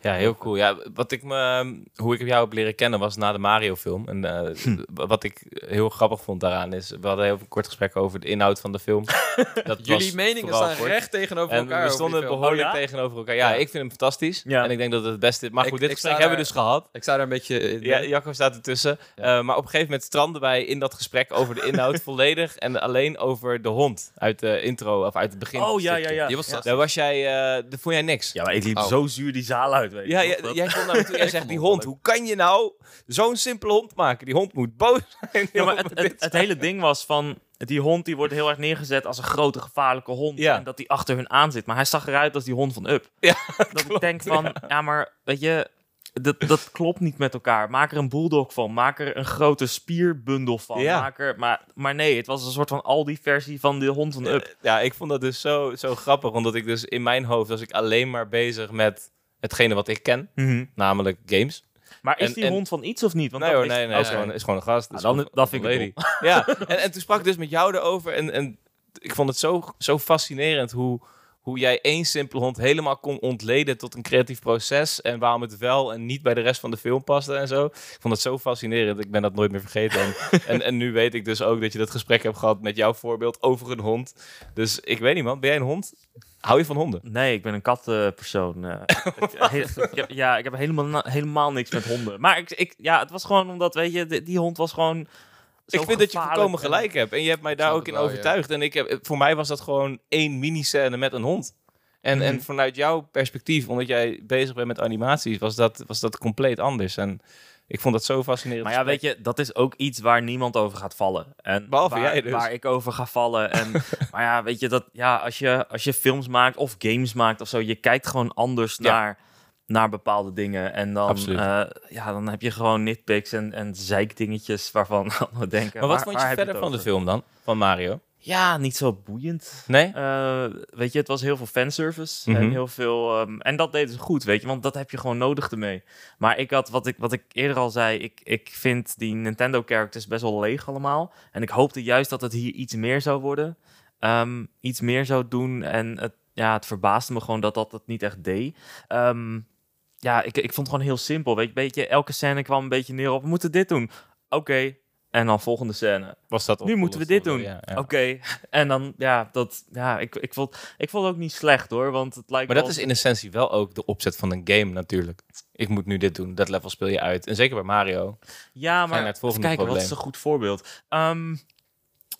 Ja, heel cool. Ja, wat ik me, hoe ik jou heb leren kennen was na de Mario-film. En eh, wat ik heel grappig vond daaraan is, we hadden heel een kort gesprek over de inhoud van de film. (laughs) Dat Jullie was meningen staan kort. recht tegenover En elkaar. we stonden behoorlijk Oh ja? tegenover elkaar. Ja, Ja. ik vind hem fantastisch. Ja. En ik denk dat het het beste is. Maar Ik- goed, dit ik gesprek hebben we dus gehad. Ik sta daar een beetje... in. Ja, Jacco staat ertussen. Ja. Eh, maar op een gegeven moment stranden wij in dat gesprek over de inhoud (laughs) volledig. En alleen over de hond uit de intro of uit het begin. Oh ja, ja, ja. Die was ja. Daar was jij, eh daar vond jij niks. Ja, maar ik liep Oh. zo zuur die zaal uit, weet je. Ja, jij kon naar me toe (laughs) en Ik zegt, die hond, hoe kan je nou zo'n simpele hond maken? Die hond moet boos (laughs) zijn. Ja, maar het, het, het hele ding was van... Die hond die wordt heel erg neergezet als een grote gevaarlijke hond. Ja. En dat die achter hun aan zit. Maar hij zag eruit als die hond van Up. Ja, (laughs) dat ik denk van... Ja. maar weet je... dat, dat klopt niet met elkaar. Maak er een bulldog van. Maak er een grote spierbundel van. Ja. Maak er, maar, maar nee, het was een soort van Aldi-versie van de hond van Up. Ja, ik vond dat dus zo, zo grappig, omdat ik dus in mijn hoofd was ik alleen maar bezig met hetgene wat ik ken, Mhm. namelijk games. Maar is En- die en- hond van iets of niet? Want nee hoor, is- nee, nee, het is gewoon, is gewoon een gast. Ah, dan- gewoon- dat vind ik lady. Ja, (laughs) en, en toen sprak ik dus met jou erover en, en ik vond het zo, zo fascinerend hoe, hoe jij één simpele hond helemaal kon ontleden tot een creatief proces en waarom het wel en niet bij de rest van de film paste en zo. Ik vond het zo fascinerend, ik ben dat nooit meer vergeten. En, (laughs) en, en nu weet ik dus ook dat je dat gesprek hebt gehad met jouw voorbeeld over een hond. Dus ik weet niet man, ben jij een hond? Hou je van honden? Nee, ik ben een kattenpersoon. eh. (laughs) Heb- ja, ik heb helemaal, helemaal niks met honden. Maar ik, ik, ja, het was gewoon omdat, weet je, die, die hond was gewoon... Ik vind dat je volkomen en- gelijk hebt. En je hebt mij daar ook in ja. overtuigd. En ik heb, voor mij was dat gewoon één mini-scène met een hond. En, Mhm. en vanuit jouw perspectief, omdat jij bezig bent met animaties, was dat, was dat compleet anders. En ik vond dat zo fascinerend. Maar ja, weet je, dat is ook iets waar niemand over gaat vallen. En Behalve waar, jij dus. Waar ik over ga vallen. En, (laughs) maar ja, weet je, dat, ja, als, je, als je films maakt of games maakt of zo, je kijkt gewoon anders Ja. naar, naar bepaalde dingen. En dan, eh, ja, dan heb je gewoon nitpicks en, en zeikdingetjes waarvan (laughs) we denken... Maar wat waar- vond je verder van de film dan? Van Mario? Ja, niet zo boeiend. Nee? Eh, weet je, het was heel veel fanservice Mhm. en heel veel... ehm, en dat deden ze goed, weet je, want dat heb je gewoon nodig ermee. Maar ik had, wat ik, wat ik eerder al zei, ik, ik vind die Nintendo-characters best wel leeg allemaal. En ik hoopte juist dat het hier iets meer zou worden. Ehm, iets meer zou doen en het, ja, het verbaasde me gewoon dat dat het niet echt deed. Ehm, ja, ik, ik vond het gewoon heel simpel, weet je, beetje, elke scène kwam een beetje neer op, we moeten dit doen. Oké, en dan volgende scène. Was dat Nu moeten we dit doen. Ja, ja. Oké, (laughs) en dan, ja, dat, ja ik, ik, vond, ik vond het ook niet slecht hoor, want het lijkt Maar dat is in essentie wel ook de opzet van een game natuurlijk. Ik moet nu dit doen, dat level speel je uit. En zeker bij Mario. Ja, maar kijken, wat is een goed voorbeeld? Ehm,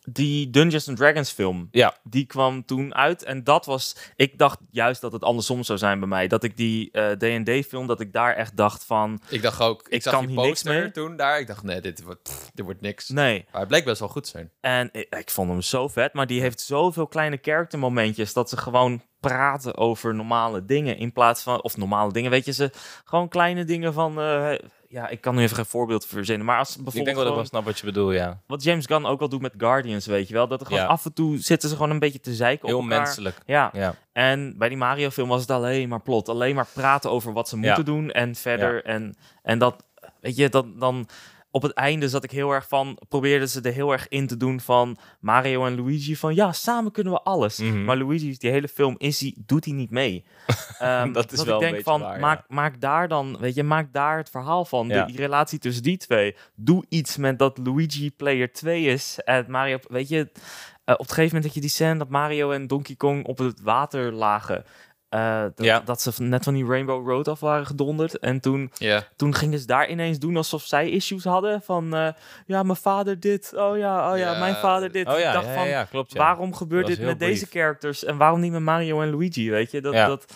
die Dungeons and Dragons film, Ja. die kwam toen uit en dat was, ik dacht juist dat het andersom zou zijn bij mij. Dat ik die eh, D&D film, dat ik daar echt dacht van, Ik dacht ook, ik, Ik zag kan die niks poster mee. toen daar. Ik dacht, nee, dit wordt, pff, dit wordt niks. nee. Maar het bleek best wel goed zijn. En ik, ik vond hem zo vet, maar die heeft zoveel kleine character momentjes dat ze gewoon praten over normale dingen in plaats van, of normale dingen, weet je, ze gewoon kleine dingen van, eh, ja, ik kan nu even geen voorbeeld verzinnen, maar als bijvoorbeeld Ik denk wel dat ik wel snap wat je bedoelt, ja. wat James Gunn ook al doet met Guardians, weet je wel, dat er gewoon Ja. af en toe zitten ze gewoon een beetje te zeiken Heel op elkaar. menselijk. Ja, Ja. en bij die Mario film was het alleen maar plot, alleen maar praten over wat ze moeten doen en verder en en dat, weet je, dan dan op het einde zat ik heel erg van, probeerden ze er heel erg in te doen van Mario en Luigi van ja, samen kunnen we alles. Mhm. Maar Luigi, die hele film, is hij, doet hij niet mee. (laughs) Ehm, Dat is ik wel een denk beetje van, waar, ja. maak, maak daar dan, weet je, maak daar het verhaal van. De- die relatie tussen die twee. Doe iets met dat Luigi player 2 is. En Mario, weet je, eh, op het gegeven moment dat je die scène dat Mario en Donkey Kong op het water lagen. Eh, dat, Ja. dat ze net van die Rainbow Road af waren gedonderd. En toen, Ja. toen gingen ze daar ineens doen alsof zij issues hadden. Van, eh, ja, mijn vader dit. Oh ja, oh ja, Ja, mijn vader dit. Oh ja, ik dacht ja, van, ja, ja, klopt. Ja. waarom gebeurt dit met deze characters? En waarom niet met Mario en Luigi, weet je? Dat, Ja. dat,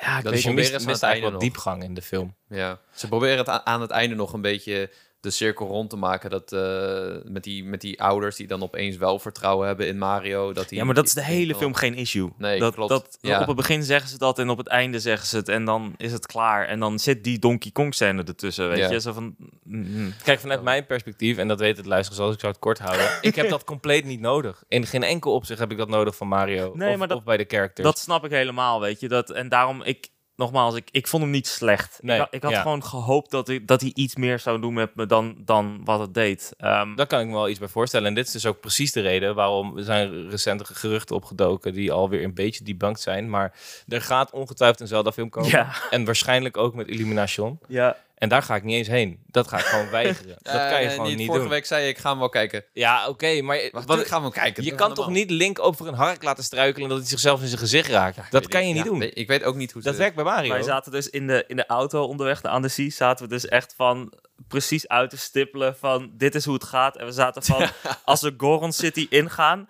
ja, ik Dat weet je mist, eigenlijk wat diepgang in de film. Ja, ze proberen het aan het einde nog een beetje de cirkel rond te maken. Dat, eh, met, die, met die ouders die dan opeens wel vertrouwen hebben in Mario. Dat die, Ja, maar dat is de hele film geen issue. Nee, dat, klopt. Dat, Ja. Op het begin zeggen ze dat en op het einde zeggen ze het. En dan is het klaar. En dan zit die Donkey Kong scène ertussen, weet Ja. je? Zo van... mm, mm. Kijk, vanuit mijn perspectief, en dat weet het luisteren, zoals ik zou het kort houden. (laughs) ik heb dat compleet niet nodig. In geen enkel opzicht heb ik dat nodig van Mario. Nee, of, maar dat- of bij de characters. Dat snap ik helemaal, weet je? Dat, en daarom, ik... Nogmaals, ik, ik vond hem niet slecht. Nee, ik, had- ik had ja. gewoon gehoopt dat, ik, dat hij iets meer zou doen met me dan, dan wat het deed. Ehm, Daar kan ik me wel iets bij voorstellen. En dit is dus ook precies de reden waarom er zijn recente geruchten opgedoken die alweer een beetje debunked zijn. Maar er gaat ongetwijfeld een Zelda-film komen. ja, En waarschijnlijk ook met Illumination. ja. En daar ga ik niet eens heen. Dat ga ik gewoon (laughs) weigeren. Dat Eh, kan je gewoon niet Vorige doen. week zei je, ik ga hem wel kijken. Ja, oké, maar Wacht, wat, ik ga hem wel kijken. je kan toch niet Link over een hark laten struikelen en dat hij zichzelf in zijn gezicht raakt? dat kan ik- je niet ja, doen. Ik weet ook niet hoe Dat werkt bij Mario. Wij zaten dus in de, in de auto onderweg naar Annecy, zaten we dus echt van precies uit te stippelen van dit is hoe het gaat. En we zaten van, (laughs) als we Goron City ingaan,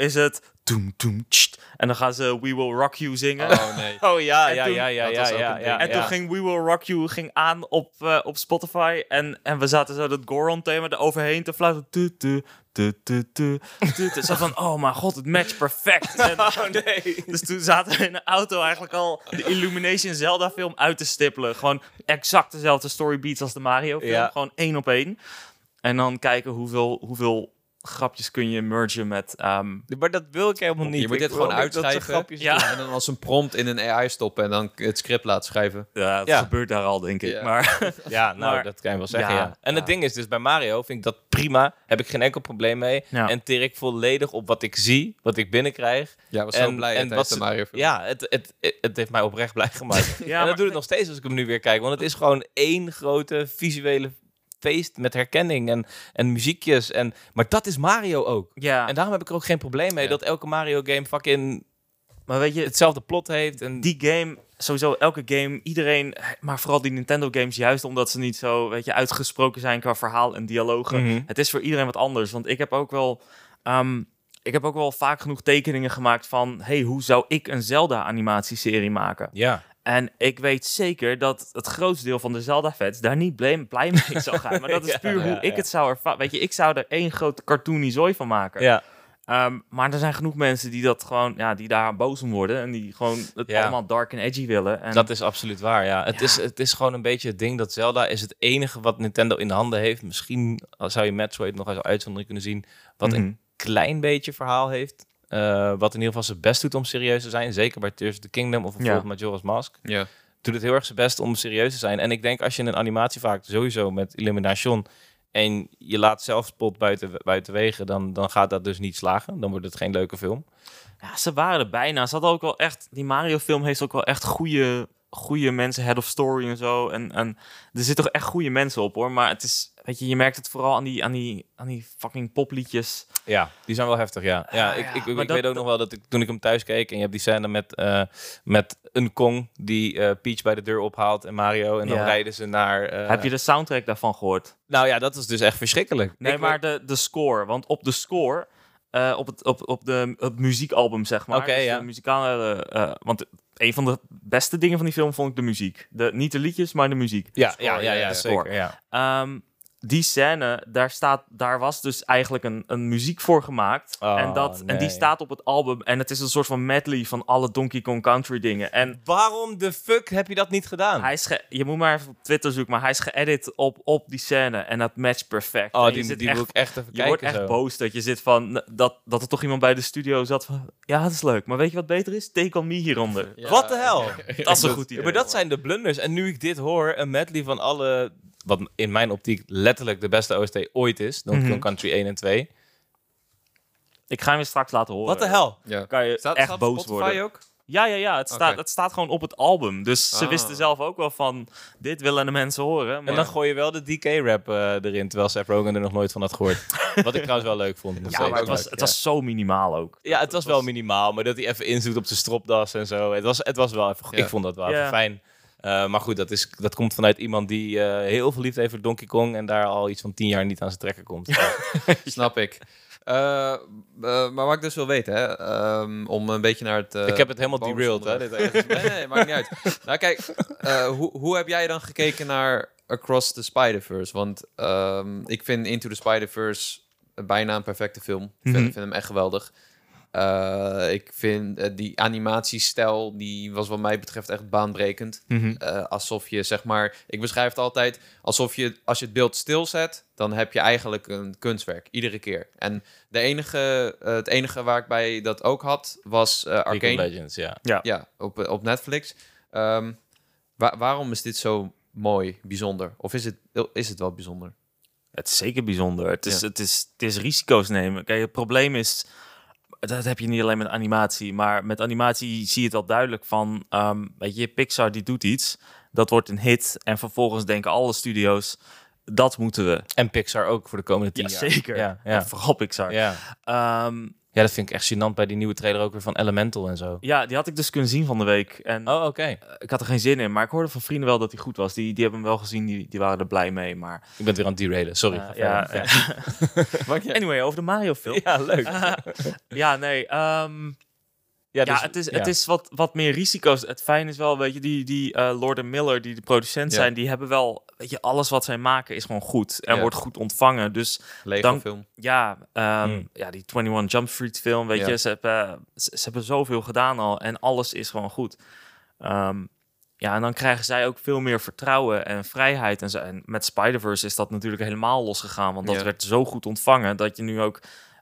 is het Doem, doem. En dan gaan ze We Will Rock You zingen. Oh nee. (laughs) Oh ja, ja, toen- ja, ja, ja, ja, ja. En toen ging We Will Rock You ging aan op, eh, op Spotify. En, en we zaten zo dat Goron-thema eroverheen te fluiten. Tu, tu, tu, tu, tu, tu, tu. Zo van, oh mijn god, het matcht perfect. En, (laughs) nee. Dus toen zaten we in de auto eigenlijk al de Illumination Zelda film uit te stippelen. Gewoon exact dezelfde storybeats als de Mario film. Ja. Gewoon één op één. En dan kijken hoeveel, hoeveel grapjes kun je mergen met... ehm, Maar dat wil ik helemaal niet. Je moet Ik dit gewoon dat uitschrijven grapjes Ja. doen. en dan als een prompt in een AI stoppen en dan het script laten schrijven. ja, Ja. gebeurt daar al, denk ik. Ja. Maar (laughs) Ja, nou, Maar- dat kan je wel zeggen, Ja, ja. En het ding is dus, bij Mario vind ik dat prima. Heb ik geen enkel probleem mee. Ja. En teer ik volledig op wat ik zie, wat ik binnenkrijg. Ja, was zo En- blij en wat ze- Mario. Ja, het, het, het, het heeft mij oprecht blij (laughs) gemaakt. Ja, en maar- dat doet het nog steeds als ik hem nu weer kijk. Want het is gewoon één grote visuele feest met herkenning en, en muziekjes. En, maar dat is Mario ook. ja, En daarom heb ik er ook geen probleem mee Ja. dat elke Mario game fucking maar weet je, hetzelfde plot heeft. En die game, sowieso elke game, iedereen, maar vooral die Nintendo games, juist omdat ze niet zo, weet je, uitgesproken zijn qua verhaal en dialogen. Mhm. Het is voor iedereen wat anders, want ik heb ook wel, ehm, ik heb ook wel vaak genoeg tekeningen gemaakt van, hey, hoe zou ik een Zelda-animatieserie maken? Ja. En ik weet zeker dat het grootste deel van de Zelda-fans daar niet blij, mee zou gaan. Maar dat (laughs) is Ja, puur hoe ja, ik ja. het zou ervaren. Weet je, ik zou er één grote cartoony zooi van maken. ja. Ehm, maar er zijn genoeg mensen die dat gewoon, ja, die daar boos om worden. En die gewoon het Ja. allemaal dark en edgy willen. En Dat is absoluut waar, ja. Het, Ja. Is, het is gewoon een beetje het ding dat Zelda is het enige wat Nintendo in de handen heeft. Misschien zou je Metroid nog als uitzondering kunnen zien. Wat Mhm. een klein beetje verhaal heeft. Eh, wat in ieder geval zijn best doet om serieus te zijn. Zeker bij Tears of the Kingdom of bijvoorbeeld Majora's Mask. Ja. Doet het heel erg zijn best om serieus te zijn. En ik denk als je een animatie vaak sowieso met Illumination... en je laat zelfspot buiten, buiten wegen... Dan, dan gaat dat dus niet slagen. Dan wordt het geen leuke film. ja, ze waren er bijna. Ze hadden ook wel echt, die Mario-film heeft ook wel echt goede, goede mensen, head of story en zo. En, en er zitten toch echt goede mensen op hoor. Maar het is, weet je, je merkt het vooral aan die, aan die, aan die fucking popliedjes. Ja, die zijn wel heftig, ja. Ja, Ah, ik, ja, ik, ik dat- weet ook nog wel dat ik, toen ik hem thuis keek... en je hebt die scène met, eh, met een Kong die eh, Peach bij de deur ophaalt en Mario... en dan Ja. rijden ze naar... eh, Heb je de soundtrack daarvan gehoord? Nou ja, dat is dus echt verschrikkelijk. Nee, Ik maar de, de score. Want op de score, eh, op, het, op, op de het muziekalbum, zeg maar. Oké, dus ja. De muzikale, eh, want een van de beste dingen van die film vond ik de muziek. De, niet de liedjes, maar de muziek. Ja, score, ja, ja, ja, ja, ja. zeker, ja. Ehm, die scène, daar, staat, daar was dus eigenlijk een, een muziek voor gemaakt. Oh, en, dat, en die staat op het album. En het is een soort van medley van alle Donkey Kong Country dingen. En Waarom de fuck heb je dat niet gedaan? hij is ge- je moet maar even op Twitter zoeken, maar hij is geëdit op, op die scène. En dat matcht perfect. Oh, En die, die echt wil ik echt even je kijken wordt echt zo. boos dat je zit van dat, dat er toch iemand bij de studio zat van ja, dat is leuk, maar weet je wat beter is? Take on me hieronder. Ja. Wat de hel? Dat is een goed idee. maar dat zijn de blunders. En nu ik dit hoor, een medley van alle... wat in mijn optiek letterlijk de beste OST ooit is. Donkey Mhm. Country 1 en 2. Ik ga hem je straks laten horen. Wat de hel? Ja. Kan je Staat, echt staat boos Spotify worden. ook? Ja, ja, ja. Het staat, het staat gewoon op het album. Dus ze Ah. wisten zelf ook wel van dit willen de mensen horen. Maar... En dan gooi je wel de DK-rap eh, erin, terwijl Seth Rogen er nog nooit van had gehoord. (laughs) Wat ik trouwens wel leuk vond. ja, maar het was, Leuk, het ja. was zo minimaal ook. Ja, het was wel minimaal, maar dat hij even inzoet op zijn stropdas en zo. Het was, het was wel even, Ja. ik vond dat wel even fijn. Eh, maar goed, dat, is, dat komt vanuit iemand die eh, heel veel liefde heeft voor Donkey Kong en daar al iets van tien jaar niet aan zijn trekken komt. (laughs) Snap ik. Eh, maar wat ik dus wil weten, hè, ehm, om een beetje naar het... ik heb het helemaal derailed, hè? Dit, nee, nee, maakt niet uit. Nou kijk, hoe, hoe heb jij dan gekeken naar Across the Spider-Verse? Want ehm, ik vind Into the Spider-Verse bijna een perfecte film. Ik vind, Mhm. vind hem echt geweldig. Eh, ik vind eh, die animatiestijl, die was wat mij betreft echt baanbrekend. Eh, alsof je, zeg maar, ik beschrijf het altijd alsof je, als je het beeld stilzet, dan heb je eigenlijk een kunstwerk, iedere keer. En de enige, het enige waar ik bij dat ook had, was eh Arcane. Legends, ja. Ja, op, op Netflix. Ehm, wa- waarom is dit zo mooi, bijzonder? Of is het, is het wel bijzonder? Het is zeker bijzonder. Het is, Ja. het is, het is risico's nemen. Kijk, het probleem is, dat heb je niet alleen met animatie, maar met animatie zie je het al duidelijk van, ehm, weet je, Pixar die doet iets, dat wordt een hit en vervolgens denken alle studio's, dat moeten we. En Pixar ook voor de komende tien Ja, jaar. zeker. Ja, En vooral Pixar. ja. Ehm, Ja, dat vind ik echt gênant bij die nieuwe trailer ook weer van Elemental en zo. Ja, die had ik dus kunnen zien van de week. En Oh, oké. eh, ik had er geen zin in. Maar ik hoorde van vrienden wel dat hij goed was. Die, die hebben hem wel gezien. Die, die waren er blij mee. Maar Ik ben weer aan het derailen. Sorry. eh, ja, je- (laughs) (laughs) anyway, over de Mario film. ja, leuk. (laughs) ja, nee. ehm, Ja, ja, dus- het is, ja. het is wat, wat meer risico's. Het fijn is wel, weet je, die, die eh, Lord en Miller, die de producent Ja. zijn, die hebben wel, weet je, alles wat zij maken is gewoon goed. En wordt goed ontvangen. Dus Lego Dan- film. ja, ehm, Hmm. ja die 21 Jump Street film, weet je, ze hebben, ze, ze hebben zoveel gedaan al en alles is gewoon goed. Ehm, ja, en dan krijgen zij ook veel meer vertrouwen en vrijheid. En, zo. en met Spider-Verse is dat natuurlijk helemaal losgegaan, want dat werd zo goed ontvangen dat je nu ook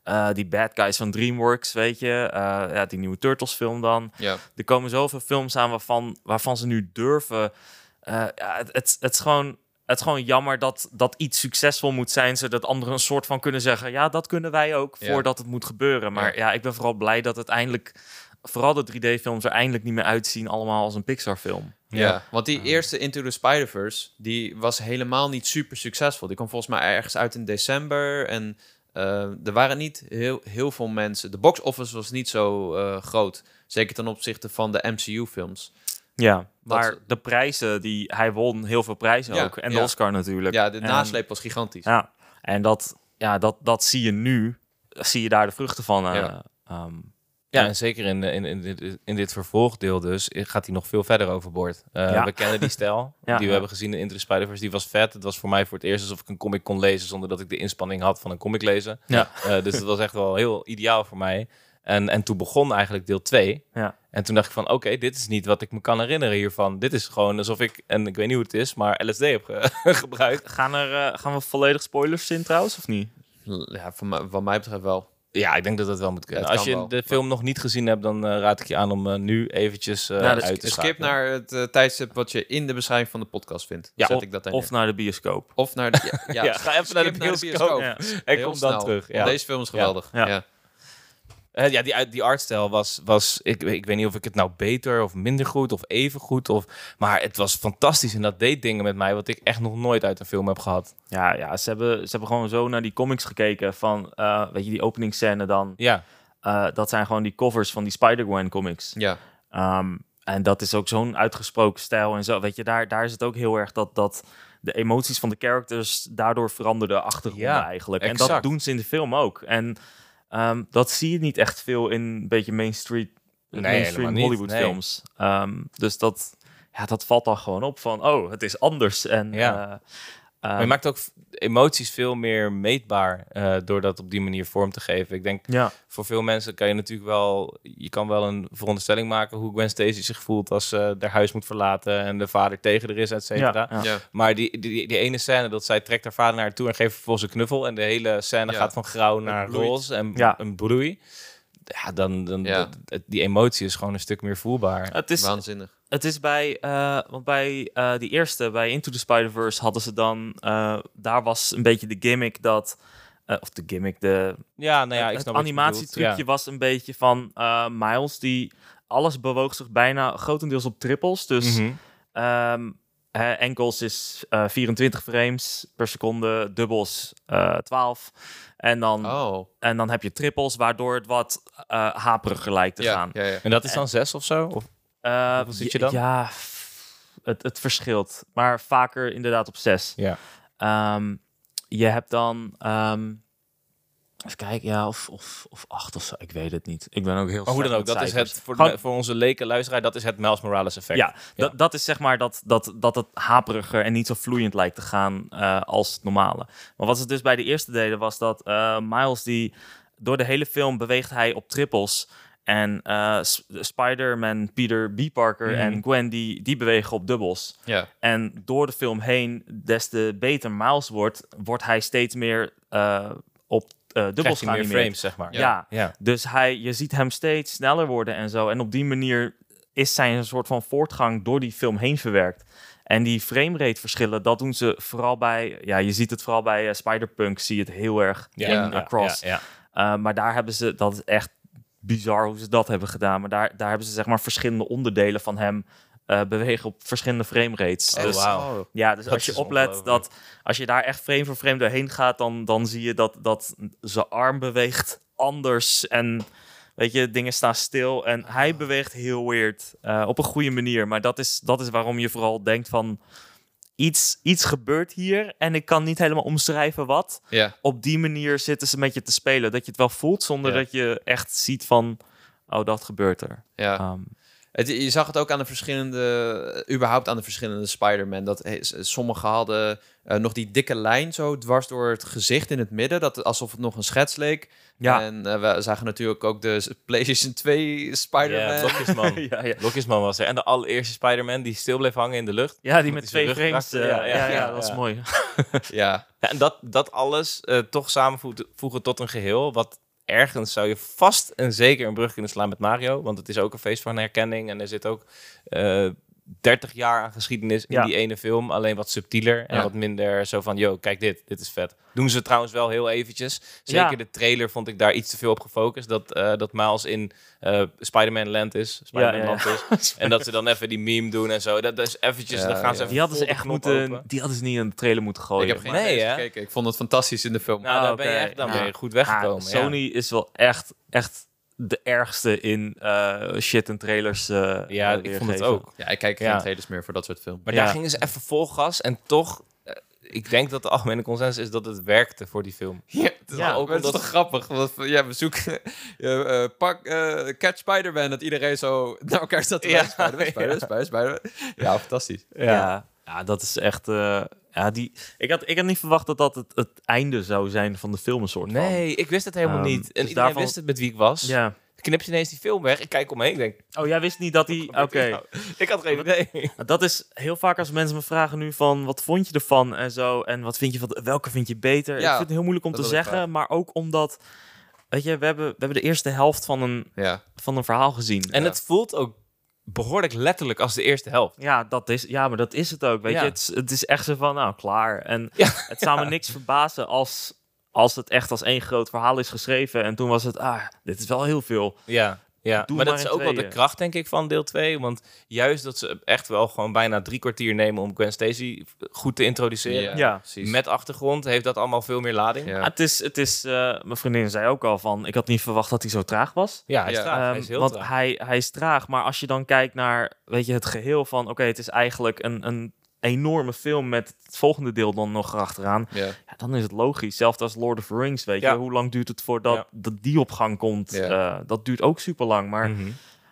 eh, die bad guys van DreamWorks, weet je, eh, ja, die nieuwe Turtles film dan. Ja. Er komen zoveel films aan waarvan, waarvan ze nu durven. eh, ja, het, het, het is gewoon. Het is gewoon jammer dat, dat iets succesvol moet zijn, zodat anderen een soort van kunnen zeggen: ja, dat kunnen wij ook Ja. voordat het moet gebeuren. Maar Ja. ja, ik ben vooral blij dat het eindelijk, vooral de 3D-films er eindelijk niet meer uitzien, allemaal als een Pixar-film. Ja, want die eerste Into the Spider-Verse, die was helemaal niet super succesvol. Die kwam volgens mij ergens uit in december en er waren niet heel, heel veel mensen. De box office was niet zo eh, groot, zeker ten opzichte van de MCU-films. Ja, maar Dat- de prijzen die hij won, heel veel prijzen Ja, ook. En de ja. Oscar natuurlijk. Ja, de En- nasleep was gigantisch. Ja, en dat, ja, dat, dat zie je nu. Zie je daar de vruchten van. eh, Ja. ehm, Ja, en zeker in, in, in, dit, in dit vervolgdeel dus gaat hij nog veel verder overboord. Eh, Ja. We kennen die stijl (laughs) Ja, die we ja. hebben gezien in Into the Spider-Verse. Die was vet. Het was voor mij voor het eerst alsof ik een comic kon lezen zonder dat ik de inspanning had van een comic lezen. Ja. Eh, dus het was echt wel heel ideaal voor mij. En, en toen begon eigenlijk deel 2. Ja. En toen dacht ik van, oké, dit is niet wat ik me kan herinneren hiervan. Dit is gewoon alsof ik, en ik weet niet hoe het is, maar LSD heb ge- (laughs) gebruikt. Gaan, er, eh, gaan we volledig spoilers in trouwens, of niet? Ja, van, mij- wat mij betreft wel. Ja, ik denk dat dat wel moet kunnen. Ja, Als je wel. de film nog niet gezien hebt, dan eh, raad ik je aan om eh, nu eventjes Nou, dus uit te Skip schakelen. naar het tijdstip wat je in de beschrijving van de podcast vindt. Ja, Zet of, ik dat dan of naar de bioscoop. of naar de... Ja, (laughs) ja, Ja, ga even naar de skip bioscoop. Ja. En Heel kom dan terug. Deze film is geweldig. Ja. Ja. Eh, ja, die, die artstijl was, was ik, ik weet niet of ik het nou beter of minder goed of even goed. Of, maar het was fantastisch en dat deed dingen met mij wat ik echt nog nooit uit een film heb gehad. Ja, ja ze, hebben, ze hebben gewoon zo naar die comics gekeken van, eh, weet je, die openingsscène dan. Ja, eh, dat zijn gewoon die covers van die Spider-Gwen comics. ja. Ehm, en dat is ook zo'n uitgesproken stijl en zo. Weet je, daar, daar is het ook heel erg dat, dat de emoties van de characters daardoor veranderden achtergronden Ja, eigenlijk. En dat doen ze in de film ook. En ehm, dat zie je niet echt veel in een beetje mainstream, Nee, mainstream Hollywood nee. films. Ehm, dus dat, ja, dat valt dan gewoon op van, oh, het is anders. En, Ja. Maar ehm, je maakt ook emoties veel meer meetbaar eh, door dat op die manier vorm te geven. Ik denk, ja, voor veel mensen kan je natuurlijk wel, je kan wel een veronderstelling maken hoe Gwen Stacy zich voelt als ze haar huis moet verlaten en de vader tegen er is, et cetera. ja, ja. ja. Maar die, die, die ene scène dat zij trekt haar vader naar haar toe en geeft vervolgens een knuffel. En de hele scène Ja. gaat van grauw naar roze en Ja. een broei. Ja, dan, dan Ja. dat- het- die emotie is gewoon een stuk meer voelbaar. Het is, Waanzinnig. Het is bij, eh, want bij eh, die eerste, bij Into the Spider-Verse, hadden ze dan, eh, daar was een beetje de gimmick dat, eh, of de gimmick, de, Ja, nou ja, ik het snap je animatietrucje was een beetje van eh, Miles, die alles bewoog zich bijna grotendeels op trippels. Dus Mhm. ehm, hè, enkels is eh, 24 frames per seconde, dubbels eh 12. En dan, Oh. en dan heb je trippels, waardoor het wat eh haperiger lijkt te Ja, gaan. ja, ja. En dat is dan zes of zo? Of? Eh, zit je dan? Ja, het, het verschilt. Maar vaker inderdaad op zes. Ja. Ehm, je hebt dan... ehm even kijken, ja, of, of, of acht of zo. Ik weet het niet. Ik ben ook heel Maar hoe dan ook, dat is het voor, de, voor onze leken luisteraar, dat is het Miles Morales effect. Ja, Dat, dat is zeg maar dat, dat, dat het haperiger en niet zo vloeiend lijkt te gaan eh, als het normale. Maar wat ze dus bij de eerste deden was dat eh, Miles die door de hele film beweegt hij op trippels. En S- Spider-Man, Peter B. Parker Mhm. en Gwen die, die bewegen op dubbels. Ja. En door de film heen, des te beter Miles wordt, wordt hij steeds meer op dubbels meer geanimeerd. frames, zeg maar. Ja. ja. Dus hij, je ziet hem steeds sneller worden en zo. En op die manier is zijn een soort van voortgang door die film heen verwerkt. En die framerate verschillen, dat doen ze vooral bij... Ja, je ziet het vooral bij eh, Spider-Punk, zie je het heel erg Ja, in Across. Ja, ja. Uh, maar daar hebben ze, dat is echt bizar hoe ze dat hebben gedaan. Maar daar, daar hebben ze zeg maar verschillende onderdelen van hem eh, bewegen op verschillende framerates. Oh, dus wauw. ja, dus Dat als je oplet dat als je daar echt frame voor frame doorheen gaat, dan, dan zie je dat, dat zijn arm beweegt anders en weet je, dingen staan stil en hij beweegt heel weird eh, op een goede manier. Maar dat is, dat is waarom je vooral denkt van iets, iets gebeurt hier en ik kan niet helemaal omschrijven wat. Ja. Op die manier zitten ze met je te spelen, dat je het wel voelt zonder dat je echt ziet van, oh dat gebeurt er. ja. Ehm, Het, je zag het ook aan de verschillende, überhaupt aan de verschillende Spider-Man. Dat he- s- sommigen hadden eh, nog die dikke lijn zo dwars door het gezicht in het midden. Dat, alsof het nog een schets leek. ja. En eh, we zagen natuurlijk ook de PlayStation 2 Spider-Man. Ja, Blokjesman. (laughs) ja, ja. Blokjesman was er. En de allereerste Spider-Man die stil bleef hangen in de lucht. ja, die Met met die twee frames. eh, ja, ja, ja, ja, ja, dat is ja. mooi. ja. Ja, en dat, dat alles eh, toch samenvoegen tot een geheel. Wat ergens zou je vast en zeker een brug kunnen slaan met Mario. Want het is ook een feest van herkenning. En er zit ook eh 30 jaar aan geschiedenis in Ja. die ene film. Alleen wat subtieler en Ja. wat minder zo van... Yo, kijk dit, dit is vet. Doen ze trouwens wel heel eventjes. Zeker Ja. de trailer vond ik daar iets te veel op gefocust. Dat, eh dat Miles in eh Spider-Man Land is. Spider-Man Ja, ja, ja. Land is. (laughs) En dat ze dan even die meme doen en zo. Dat, dat is eventjes, Ja, dan gaan ze even Die hadden ze echt moeten, open. die hadden ze niet in de trailer moeten gooien. Ik heb geen Nee, nee, hè? gekeken. Ik vond het fantastisch in de film. Nou, Ah, daar ben je echt dan Ja. ben je goed weggekomen. Ah, ja. Sony is wel echt, echt de ergste in eh, shit en trailers. eh, Ja, ik vond het ook. Ja, ik kijk Ja. geen trailers meer voor dat soort films. Maar Ja. daar gingen ze even vol gas en toch... eh, ik denk dat de algemene consensus is dat het werkte voor die film. Ja, het is, Ja, wel- ook maar het is omdat- toch grappig. Want ja, we zoeken... (laughs) ja, eh, pak eh, Catch Spider-Man. Dat iedereen zo naar elkaar staat te Ja, wijzen. Spider-Man, (laughs) ja. Spider-Man, Spider-Man, Spider-Man. Ja, fantastisch. Ja. ja, dat is echt... ja, die, ik, had, ik had niet verwacht dat dat het, het einde zou zijn van de film, een soort van. Nee, ik wist het helemaal Ehm, niet. En dus iedereen daarvan- wist het met wie ik was. Ja. Knip je ineens die film weg. Ik kijk omheen. Denk, Oh, jij wist niet dat hij... (laughs) Oké. nou, ik had geen idee. Dat is heel vaak als mensen me vragen nu van... Wat vond je ervan en zo? En wat vind je van... Welke vind je beter? Ja, ik vind het heel moeilijk om dat te wil ik zeggen. Maar ook omdat... Weet je, we hebben, we hebben de eerste helft van een, Ja. van een verhaal gezien. En Ja. het voelt ook behoorlijk letterlijk als de eerste helft. Ja, dat is, ja, maar dat is het ook. Weet Ja. je, het is, het is echt zo van, nou, klaar. En Ja. (laughs) het zou me niks verbazen als, als het echt als één groot verhaal is geschreven. En toen was het, ah, dit is wel heel veel. Ja, ja. Doe maar dat is ook wel de kracht, denk ik, van deel 2. Want juist dat ze echt wel gewoon bijna drie kwartier nemen om Gwen Stacy goed te introduceren. Ja. precies. Met achtergrond heeft dat allemaal veel meer lading. Ja. Ah, het is, het is eh, mijn vriendin zei ook al van, ik had niet verwacht dat hij zo traag was. Ja, hij is Ja. traag. hij Ehm, is heel want traag. Hij, hij is traag, maar als je dan kijkt naar weet je, het geheel van... oké, het is eigenlijk een, een enorme film met het volgende deel dan nog erachteraan. Ja. Ja, dan is het logisch. Zelfs als Lord of the Rings, weet Ja. je. Hoe lang duurt het voordat Ja. dat die op gang komt? Eh, dat duurt ook super lang. Maar Mhm.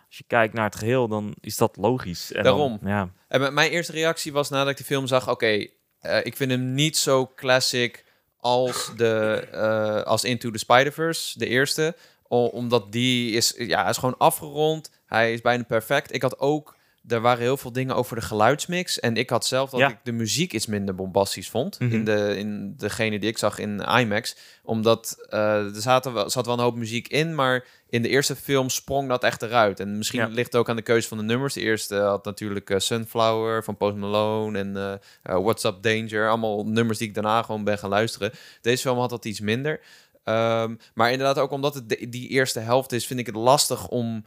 als je kijkt naar het geheel, dan is dat logisch. En Daarom. Dan, ja. En mijn- mijn eerste reactie was nadat ik de film zag... Oké, eh, ik vind hem niet zo classic als, de, eh, als Into the Spider-Verse, de eerste. Omdat die is, ja, is gewoon afgerond. Hij is bijna perfect. Ik had ook... Er waren heel veel dingen over de geluidsmix. En ik had zelf dat Ja. ik de muziek iets minder bombastisch vond. Mhm. in, de, in degene die ik zag in IMAX. Omdat eh, er zaten wel, zat wel een hoop muziek in. Maar in de eerste film sprong dat echt eruit. En misschien Ja. ligt het ook aan de keuze van de nummers. De eerste had natuurlijk eh, Sunflower van Post Malone. En eh, What's Up Danger. Allemaal nummers die ik daarna gewoon ben gaan luisteren. Deze film had dat iets minder. Ehm, maar inderdaad ook omdat het de- die eerste helft is... vind ik het lastig om...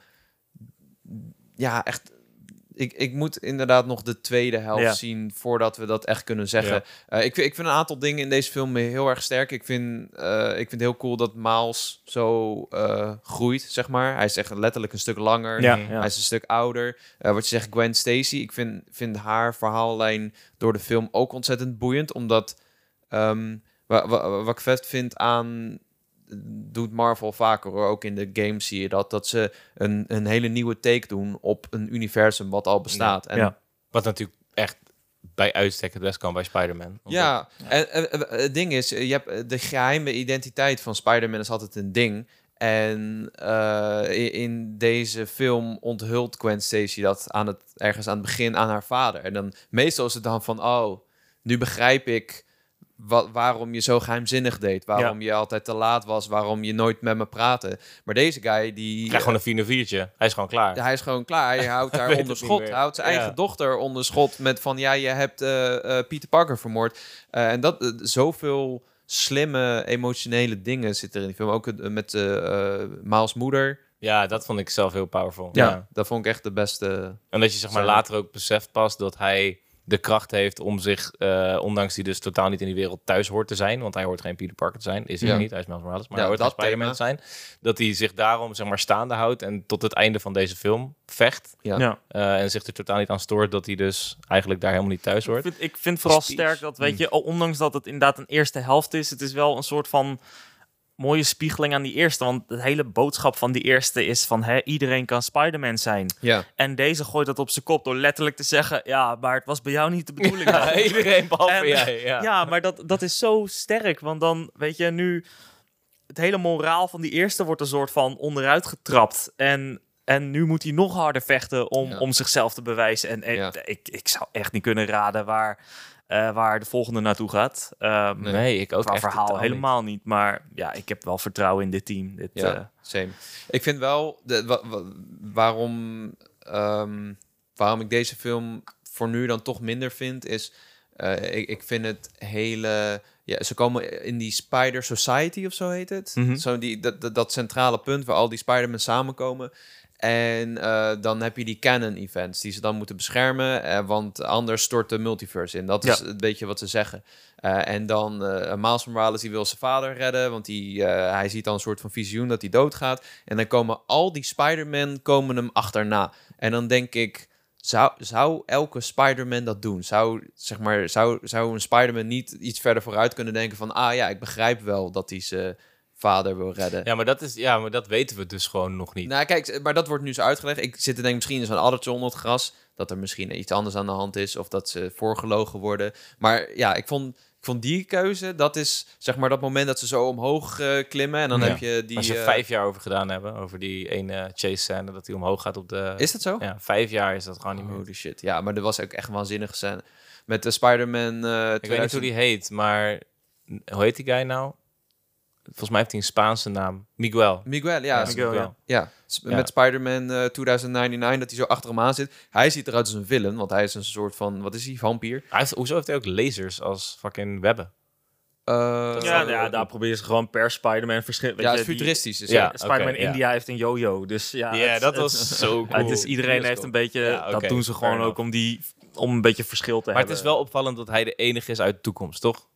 Ja, echt... Ik, ik moet inderdaad nog de tweede helft Ja. zien voordat we dat echt kunnen zeggen. Eh, ik, vind- ik vind een aantal dingen in deze film heel erg sterk. Ik vind, eh, ik vind het heel cool dat Miles zo eh, groeit, zeg maar. Hij is echt letterlijk een stuk langer. Ja, Mhm. ja. Hij is een stuk ouder. Eh, wat je zegt, Gwen Stacy. Ik vind, vind haar verhaallijn door de film ook ontzettend boeiend. Omdat ehm, wa- wa- wat ik vet vind aan... Doet Marvel vaker hoor. Ook in de games zie je dat. Dat ze een, een hele nieuwe take doen op een universum wat al bestaat. En Ja. Wat natuurlijk echt bij uitstek het best kan bij Spider-Man. Ja, en het ding is, je hebt eh, de geheime identiteit van Spider-Man is altijd een ding. En eh, in deze film onthult Gwen Stacy dat aan het, ergens aan het begin aan haar vader. En dan meestal is het dan van, oh, nu begrijp ik waarom je zo geheimzinnig deed. Waarom je altijd te laat was, waarom je nooit met me praatte. Maar deze guy, die... Krijg gewoon een 4 viertje. Hij is gewoon klaar. Hij is gewoon klaar. Hij (laughs) houdt haar onder schot. Hij houdt zijn Ja. eigen dochter onder schot met van ja, je hebt eh, Peter Parker vermoord. Eh, en dat zoveel slimme emotionele dingen zitten er in die film. Ook met Miles moeder. Ja, dat vond ik zelf heel powerful. Ja, Ja. dat vond ik echt de beste. En dat je zeg maar later ook beseft pas dat hij de kracht heeft om zich, eh, ondanks die dus totaal niet in die wereld thuis hoort te zijn, want hij hoort geen Peter Parker te zijn, is hij Ja. niet, hij is Miles Morales, maar Ja, hij hoort dat geen Spider-Man te zijn, dat hij zich daarom zeg maar staande houdt en tot het einde van deze film vecht Ja. Ja. eh, en zich er totaal niet aan stoort dat hij dus eigenlijk daar helemaal niet thuis Ik hoort. vind, ik vind vooral Speech. sterk dat, weet je, ondanks dat het inderdaad een eerste helft is, het is wel een soort van mooie spiegeling aan die eerste. Want de hele boodschap van die eerste is van, hè, iedereen kan Spider-Man zijn. Ja. En deze gooit dat op zijn kop door letterlijk te zeggen, ja, maar het was bij jou niet de bedoeling. Ja, iedereen behalve En- jij. Ja. Ja, maar dat, dat is zo sterk. Want dan, weet je, nu... Het hele moraal van die eerste wordt een soort van onderuit getrapt. En, en nu moet hij nog harder vechten om, Ja. om zichzelf te bewijzen. En, en Ja. ik, ik zou echt niet kunnen raden waar, eh, waar de volgende naartoe gaat. Ehm Nee. Ik ook qua echt verhaal niet. helemaal niet. Maar ja, ik heb wel vertrouwen in dit team. Dit, Ja, eh, same. Ik vind wel, de, wa- wa- waarom, ehm, waarom ik deze film voor nu dan toch minder vind, is... eh, ik, ik vind het hele... Ja, ze komen in die Spider Society of zo heet het. Mhm. Zo die, dat, dat, dat centrale punt waar al die Spider-Man samenkomen. En eh, dan heb je die canon events die ze dan moeten beschermen. eh, want anders stort de multiverse in. Dat is Ja. een beetje wat ze zeggen. Eh, en dan eh Miles Morales die wil zijn vader redden. Want die, hij ziet dan een soort van visioen dat hij doodgaat. En dan komen al die Spider-Man komen hem achterna. En dan denk ik... Zou, zou elke Spider-Man dat doen? Zou, zeg maar, zou, zou een Spider-Man niet iets verder vooruit kunnen denken van... Ah ja, ik begrijp wel dat hij zijn vader wil redden. Ja, maar dat is, ja, maar dat weten we dus gewoon nog niet. Nou, kijk, maar dat wordt nu zo uitgelegd. Ik zit te denken, misschien is een addertje onder het gras. Dat er misschien iets anders aan de hand is. Of dat ze voorgelogen worden. Maar ja, ik vond, ik vond die keuze, dat is zeg maar dat moment dat ze zo omhoog eh, klimmen. En dan Ja. heb je die... Als je eh, vijf jaar over gedaan hebben, over die ene chase scène, dat hij omhoog gaat op de... Is dat zo? Ja, vijf jaar is dat gewoon niet meer. Holy shit. Ja, maar er was ook echt een waanzinnige scène. Met de Spider-Man... eh Ik weet niet hoe die heet, maar hoe heet die guy nou? Volgens mij heeft hij een Spaanse naam. Miguel. Miguel, ja. Ja, Miguel, ja. Ja, Ja. met Spider-Man eh 2099, dat hij zo achter hem aan zit. Hij ziet eruit als een villain, want hij is een soort van, wat is hij, vampier? Hij heeft, hoezo heeft hij ook lasers als fucking webben? Eh, ja, ja, daar proberen ze gewoon per Spider-Man verschil. ja, het is futuristisch. Dus Ja, ja. Spider-Man ja. India heeft een yo-yo. Dus ja, Ja, het- dat het- was zo cool. Het is, iedereen heeft een beetje... Ja, dat doen ze gewoon ook om, die, om een beetje verschil te Maar hebben. het is wel opvallend dat hij de enige is uit de toekomst, toch?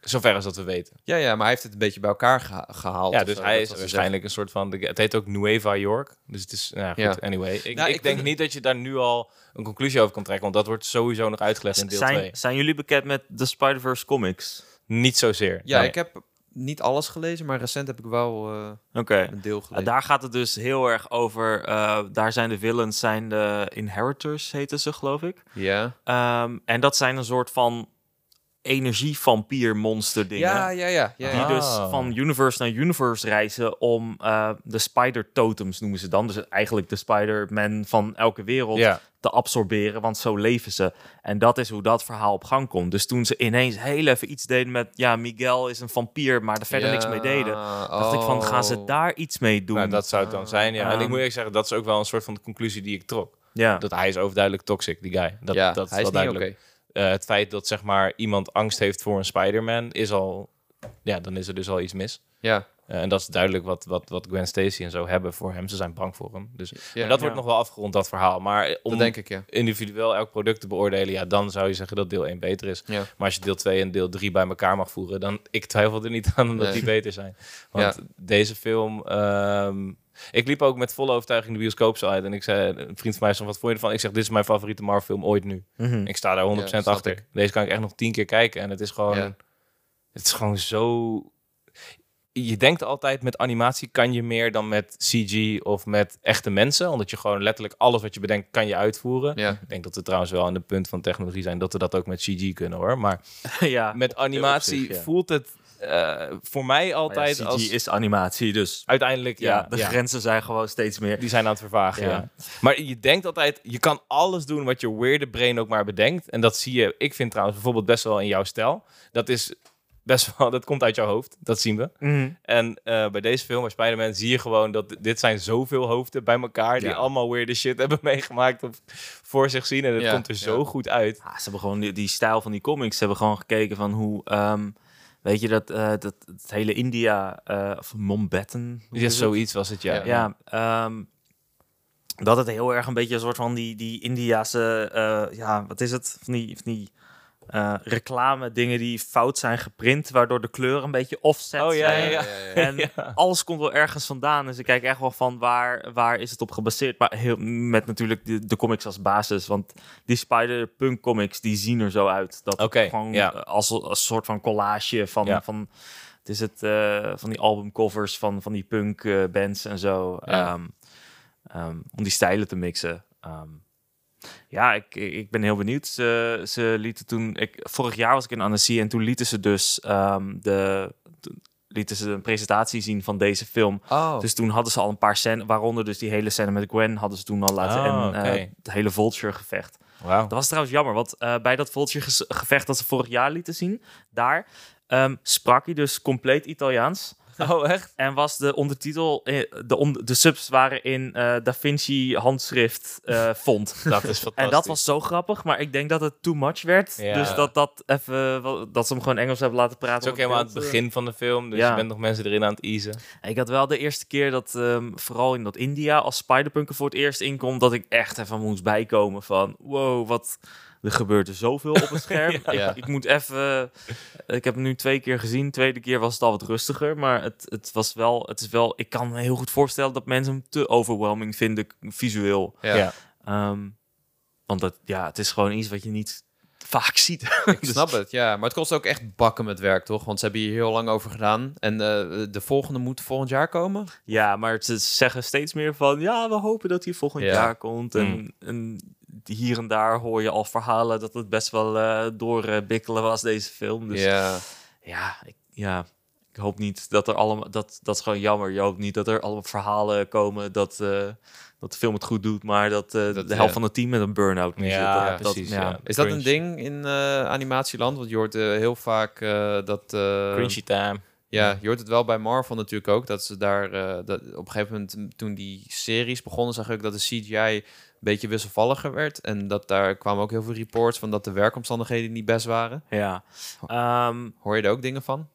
Zover als dat we weten. Ja, ja, maar hij heeft het een beetje bij elkaar geha- gehaald. Ja, dus zo, hij is ze waarschijnlijk een soort van... De, het heet ook Nueva York. Dus het is... Nou ja, goed, Ja. anyway. Ik, Nou, ik, ik denk vind- niet dat je daar nu al een conclusie over kan trekken. Want dat wordt sowieso nog uitgelegd in deel 2. zijn, zijn jullie bekend met de Spider-Verse comics? Niet zozeer. Ja, Nee. ik heb niet alles gelezen, maar recent heb ik wel eh, Oké. een deel Uh, gelezen. daar gaat het dus heel erg over. eh, daar zijn de villains, zijn de inheritors, heten ze, geloof ik. ja. Ehm, en dat zijn een soort van energievampier-monster dingen. Ja, ja, ja. ja, Die dus Oh. van universe naar universe reizen om eh, de spider-totems, noemen ze dan. Dus eigenlijk de Spider-Man van elke wereld Ja. te absorberen, want zo leven ze. En dat is hoe dat verhaal op gang komt. Dus toen ze ineens heel even iets deden met, ja, Miguel is een vampier, maar er verder niks mee deden. Dacht ik van, gaan ze oh. daar iets mee doen? Nou, dat zou het dan zijn, ja. en ik Ehm. moet eerlijk zeggen, dat is ook wel een soort van de conclusie die ik trok. ja. Dat hij is overduidelijk toxic, die guy. Dat, ja, dat is hij is wel niet oké. Eh, het feit dat zeg maar iemand angst heeft voor een Spider-Man is al... Ja, dan is er dus al iets mis. Ja, Eh, en dat is duidelijk wat, wat, wat Gwen Stacy en zo hebben voor hem. Ze zijn bang voor hem. Dus ja maar dat ja. wordt nog wel afgerond, dat verhaal. Maar om dat denk ik, ja. individueel elk product te beoordelen... ja, dan zou je zeggen dat deel 1 beter is. ja. Maar als je deel 2 en deel 3 bij elkaar mag voeren... dan ik twijfel er niet aan dat Nee. die beter zijn. Want deze film... ehm, ik liep ook met volle overtuiging de bioscoop uit. En ik zei, een vriend van mij zei, wat vond je ervan? Ik zeg, dit is mijn favoriete Marvel film ooit nu. Mhm. Ik sta daar 100% Ja, snap achter. ik. Deze kan ik echt nog tien keer kijken. En het is gewoon... Ja. Het is gewoon zo... Je denkt altijd met animatie kan je meer dan met CG of met echte mensen. Omdat je gewoon letterlijk alles wat je bedenkt kan je uitvoeren. Ja. Ik denk dat we trouwens wel aan de punt van technologie zijn dat we dat ook met CG kunnen hoor. Maar (laughs) ja. met animatie voelt het eh, voor mij ja, altijd CG als... is animatie, dus Uiteindelijk, ja, ja. de ja. grenzen zijn gewoon steeds meer. Die zijn aan het vervagen, Ja. ja. Maar je denkt altijd, je kan alles doen wat je weirde brain ook maar bedenkt. En dat zie je, ik vind trouwens bijvoorbeeld best wel in jouw stijl. Dat is best wel, (laughs) dat komt uit jouw hoofd. Dat zien we. Mhm. En eh, bij deze film, bij Spider-Man, zie je gewoon dat dit zijn zoveel hoofden bij elkaar. Die Ja. allemaal weirde shit hebben (laughs) meegemaakt of voor zich zien. En het Ja, komt er zo ja. goed uit. Ja, ze hebben gewoon die, die stijl van die comics. Ze hebben gewoon gekeken van hoe, ehm, weet je, dat, eh, dat het hele India, eh of Ja, het? zoiets was het, ja. Ja. Ja, ehm, dat het heel erg een beetje een soort van die, die Indiase, eh, ja, wat is het? Van die, van die eh, reclame dingen die fout zijn geprint, waardoor de kleuren een beetje offset Oh, ja, zijn. ja, En alles komt wel ergens vandaan. Dus ik kijk echt wel van waar, waar is het op gebaseerd. Maar heel, met natuurlijk de, de comics als basis. Want die Spider-Punk comics, die zien er zo uit. Dat gewoon ja. eh, als, als een soort van collage van... Ja. van het is het eh, van die albumcovers van, van die punk bands en zo. Ehm, ehm, om die stijlen te mixen. Ehm, ja, ik, ik ben heel benieuwd. Ze, ze lieten toen... Ik, vorig jaar was ik in Annecy en toen lieten ze dus ehm, de... lieten ze een presentatie zien van deze film. Oh, Dus toen hadden ze al een paar scènes, waaronder dus die hele scène met Gwen, hadden ze toen al laten. Oh, en eh, het hele Vulture gevecht. Wauw. Dat was trouwens jammer, want eh, bij dat Vulture ges- gevecht dat ze vorig jaar lieten zien, daar ehm, sprak hij dus compleet Italiaans. (laughs) Oh, echt? En was de ondertitel, eh, de, on- de subs waren in eh Da Vinci handschrift eh (laughs) font. Dat is fantastisch. En dat was zo grappig, maar ik denk dat het too much werd. Ja. Dus dat, dat, even, dat ze hem gewoon Engels hebben laten praten. Het is ook helemaal aan het begin van de film, dus Ja. je bent nog mensen erin aan het easen. Ik had wel de eerste keer dat, ehm, vooral in dat India, als Spider-Punk er voor het eerst inkomt, dat ik echt even moest bijkomen van, wow, wat, er gebeurt er zoveel op het (laughs) scherm. Ja. ik, ik moet even, ik heb hem nu twee keer gezien, tweede keer was het al wat rustiger, maar het, het was wel, het is wel, ik kan me heel goed voorstellen dat mensen hem te overwhelming vinden, visueel. ja. Ja. Ehm, want dat, ja, het is gewoon iets wat je niet vaak ziet. (laughs) Ik snap het, ja. Maar het kost ook echt bakken met werk, toch? Want ze hebben hier heel lang over gedaan. En eh, de volgende moet volgend jaar komen? Ja, maar ze zeggen steeds meer van... ja, we hopen dat hij volgend Ja. jaar komt. En, en hier en daar hoor je al verhalen... dat het best wel eh doorbikkelen was, deze film. Dus ja, Ja. ik, ja, ik hoop niet dat er allemaal... Dat, dat is gewoon jammer. Je hoopt niet dat er allemaal verhalen komen... dat, eh, dat de film het goed doet... maar dat, eh, Dat, de helft ja. van het team met een burn-out moet Ja, zitten. Dat- precies, ja. ja. Is dat een ding in eh, animatieland? Want je hoort eh, heel vaak dat... eh, Cringy time. Ja, je hoort het wel bij Marvel natuurlijk ook. Dat ze daar eh, dat op een gegeven moment, toen die series begonnen, zag ik dat de CGI een beetje wisselvalliger werd. En dat daar kwamen ook heel veel reports van dat de werkomstandigheden niet best waren. Ja. Ehm, Hoor je er ook dingen van?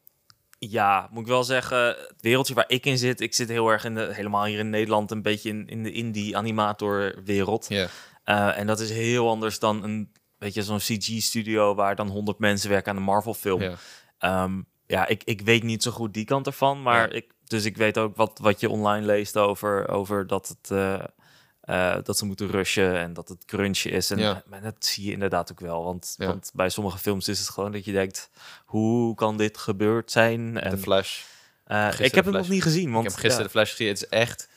Ja, moet ik wel zeggen, het wereldje waar ik in zit, ik zit heel erg in de, helemaal hier in Nederland, een beetje in, in de indie animatorwereld. Ja. Eh, en dat is heel anders dan een, weet je, zo'n CG-studio waar dan 100 mensen werken aan een Marvel-film. Ja. Ja, ja ik, ik weet niet zo goed die kant ervan, maar Ja. ik, dus ik weet ook wat, wat je online leest over, over dat het. eh, eh, dat ze moeten rushen en dat het crunch is. En Ja. maar dat zie je inderdaad ook wel. Want, Ja. want bij sommige films is het gewoon dat je denkt: hoe kan dit gebeurd zijn? En, De Flash. eh, ik heb hem nog niet gezien. Want ik heb gisteren ja. de Flash gezien. Het is echt...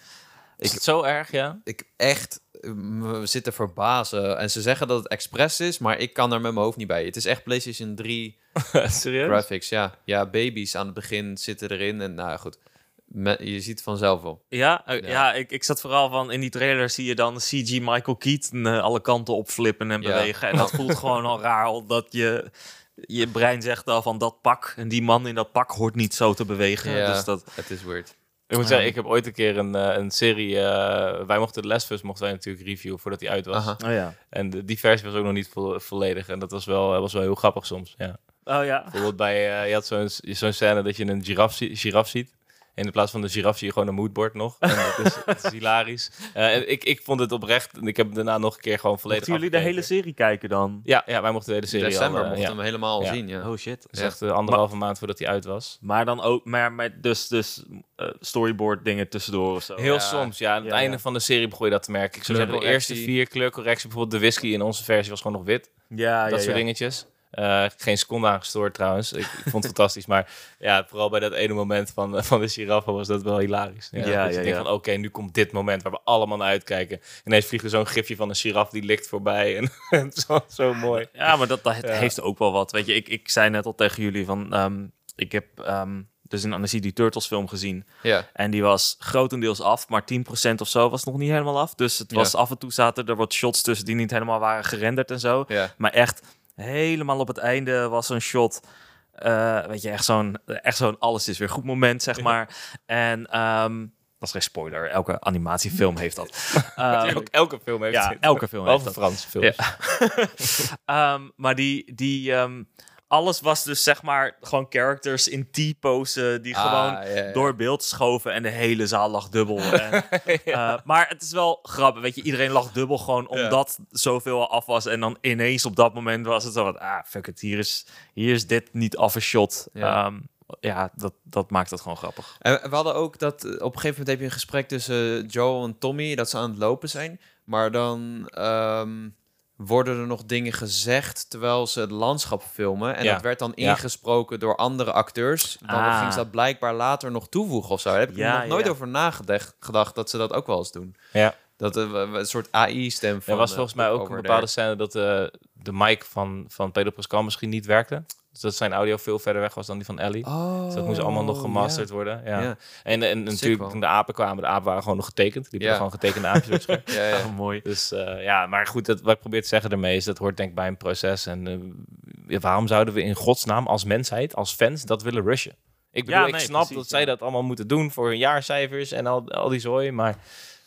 Is het zo erg, ja? Ik echt... eh, Me zitten verbazen. En ze zeggen dat het expres is, maar ik kan er met mijn hoofd niet bij. Het is echt PlayStation 3 (laughs) Serieus? graphics, ja. Ja, baby's aan het begin zitten erin. En nou ja, goed. Me- je ziet het vanzelf wel. Ja, eh, Ja. ja. ik, ik zat vooral van in die trailer zie je dan CG Michael Keaton eh, alle kanten opflippen en Ja. bewegen. En dat voelt gewoon al raar, omdat je, je brein zegt al van dat pak en die man in dat pak hoort niet zo te bewegen. Ja. Dus dat, Het is weird. Ik moet zeggen, ik heb ooit een keer een, eh, een serie... eh, wij mochten de Last mochten wij natuurlijk reviewen voordat hij uit was. Aha. oh ja. En de, die versie was ook nog niet vo- volledig. En dat was wel, was wel heel grappig soms, ja. Oh ja. Bijvoorbeeld bij, eh, je had zo'n zo'n scène dat je een giraf, giraf ziet. En in plaats van de giraf zie je gewoon een moodboard nog. En dat is, dat is hilarisch. Eh, en ik, ik vond het oprecht. En ik heb daarna nog een keer gewoon volledig Mochten jullie de hele serie kijken dan? Ja, ja, wij mochten de hele In serie december al, eh, mochten ja. we hem helemaal Ja. zien, ja. Oh shit. Dus echt eh, anderhalve maand voordat hij uit was. Maar dan ook, maar, maar dus, dus eh, storyboard dingen tussendoor of zo. Heel Ja. soms, ja. Aan het Ja, einde ja. van de serie begon je dat te merken. Ik zou zeggen, de eerste vier kleurcorrectie, bijvoorbeeld de whisky in onze versie was gewoon nog wit. Ja, ja, dat soort ja. dingetjes. Eh, geen seconde aangestoord trouwens. Ik, ik vond het fantastisch. Maar ja, vooral bij dat ene moment van, van de giraffe was dat wel hilarisch. Ja, Ja, van oké, nu komt dit moment waar we allemaal naar uitkijken. Ineens vliegt er zo'n gifje van een giraf die likt voorbij. En, (laughs) zo, zo mooi. Ja, maar dat, dat Ja. heeft ook wel wat. Weet je, ik, ik zei net al tegen jullie van... ehm, ik heb ehm, dus in Annecy die Turtles film gezien. Ja, En die was grotendeels af, maar 10% of zo was nog niet helemaal af. Dus het was Ja. af en toe zaten er wat shots tussen die niet helemaal waren gerenderd en zo. ja. Maar echt helemaal op het einde was zo'n shot. eh, weet je, echt zo'n, echt zo'n alles is weer goed moment, zeg maar. En ehm, dat is geen spoiler, elke animatiefilm heeft dat. (laughs) Ehm, elke film heeft ja, elke film heeft dat. Franse films. (laughs) Ehm, maar die, die, alles was dus zeg maar gewoon characters in T-pose die Ah, gewoon ja, ja. door beeld schoven en de hele zaal lag dubbel. (laughs) En, eh, maar het is wel grappig, weet je, iedereen lag dubbel gewoon omdat zoveel al af was. En dan ineens op dat moment was het zo van, ah, fuck it, hier is, hier is dit niet af een shot. Ja. Ja, ja dat, dat maakt het gewoon grappig. En we hadden ook dat eh, op een gegeven moment heb je een gesprek tussen Joel en Tommy dat ze aan het lopen zijn, maar dan ehm, worden er nog dingen gezegd terwijl ze het landschap filmen en Ja. dat werd dan Ja. ingesproken door andere acteurs. Dan Ah. gingen ze dat blijkbaar later nog toevoegen of zo. Daar heb ik Ja, nog nooit over nagedacht gedacht dat ze dat ook wel eens doen. Ja. Dat we een soort AI-stem van. Er was eh, volgens mij ook een bepaalde scène dat eh, de mic van, van Pedro Pascal misschien niet werkte. Dus dat zijn audio veel verder weg was dan die van Ellie. Oh, Dus dat moest allemaal nog gemasterd worden. Ja. En, en natuurlijk wel. toen de apen kwamen, de apen waren gewoon nog getekend. Die hebben gewoon getekende aapjes op. (laughs) Ja, ja. Ah, mooi. Dus eh, ja, maar goed, dat, wat ik probeer te zeggen daarmee is, dat hoort denk ik bij een proces. En eh, waarom zouden we in godsnaam als mensheid, als fans, dat willen rushen? Ik bedoel, Ja, ik snap precies, dat zij dat allemaal moeten doen voor hun jaarcijfers en al, al die zooi, maar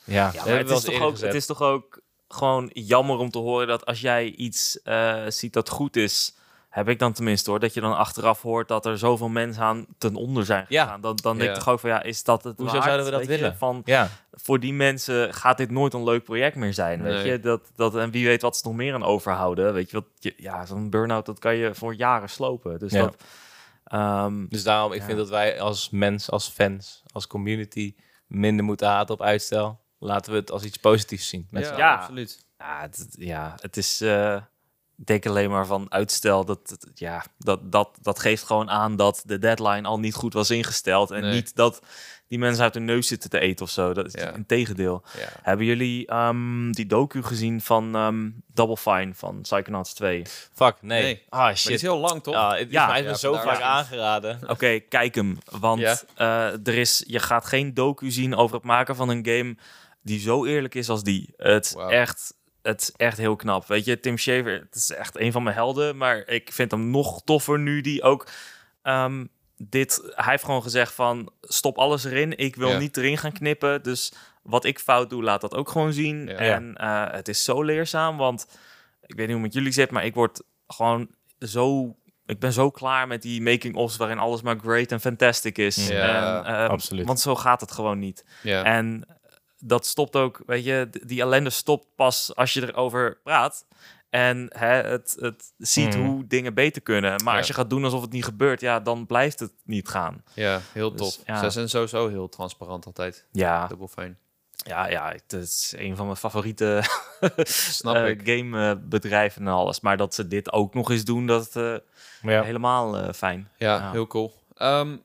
ja, Ja, maar het is, toch ook, het is toch ook gewoon jammer om te horen dat als jij iets eh, ziet dat goed is, heb ik dan tenminste hoor, dat je dan achteraf hoort dat er zoveel mensen aan ten onder zijn Ja. gegaan. Dan, dan denk Ja. ik toch ook van ja, is dat het Hoezo waard, zouden we dat weet je? willen? Van, Ja, voor die mensen gaat dit nooit een leuk project meer zijn, weet Nee. je? Dat, dat, en wie weet wat ze nog meer aan overhouden, weet je? Wat, je ja, zo'n burn-out, dat kan je voor jaren slopen. Dus Ja. dat... ehm, dus daarom, ik Ja. vind dat wij als mens, als fans, als community minder moeten haten op uitstel. Laten we het als iets positiefs zien. Met Ja, Ja. absoluut. Ja, het, ja, het is. eh, denk alleen maar van uitstel. Dat, dat- ja, dat, dat, dat geeft gewoon aan dat de deadline al niet goed was ingesteld. En Nee. niet dat die mensen uit hun neus zitten te eten of zo. Dat is Ja. een tegendeel. Ja. Hebben jullie ehm, die docu gezien van ehm, Double Fine van Psychonauts 2? Fuck, nee. Nee. Ah, Maar shit. is heel lang, toch? Ah, het is Ja. mij Ja, zo vaak aangeraden. (laughs) Oké, kijk hem. Want Ja. eh, er is, je gaat geen docu zien over het maken van een game die zo eerlijk is als die. Het echt, het is echt heel knap. Weet je, Tim Schafer, het is echt een van mijn helden. Maar ik vind hem nog toffer nu die ook... ehm, dit, hij heeft gewoon gezegd van stop alles erin. Ik wil Ja. niet erin gaan knippen. Dus wat ik fout doe, laat dat ook gewoon zien. Ja. En eh, het is zo leerzaam, want ik weet niet hoe het met jullie zit, maar ik word gewoon zo ik ben zo klaar met die making-ofs waarin alles maar great en fantastic is. Ja, En, ehm, absoluut. Want zo gaat het gewoon niet. Ja. En dat stopt ook, weet je, die ellende stopt pas als je erover praat. En hè, het, het ziet Mhm. hoe dingen beter kunnen. Maar Ja. als je gaat doen alsof het niet gebeurt, ja, dan blijft het niet gaan. ja, heel Dus, tof. ja. Ze zijn sowieso heel transparant altijd. Ja, Dubbel fijn. ja, ja het is een van mijn favoriete (laughs) Snap ik. gamebedrijven en alles. Maar dat ze dit ook nog eens doen, dat eh Ja. helemaal eh, fijn. Ja, Ja. heel cool. Ehm,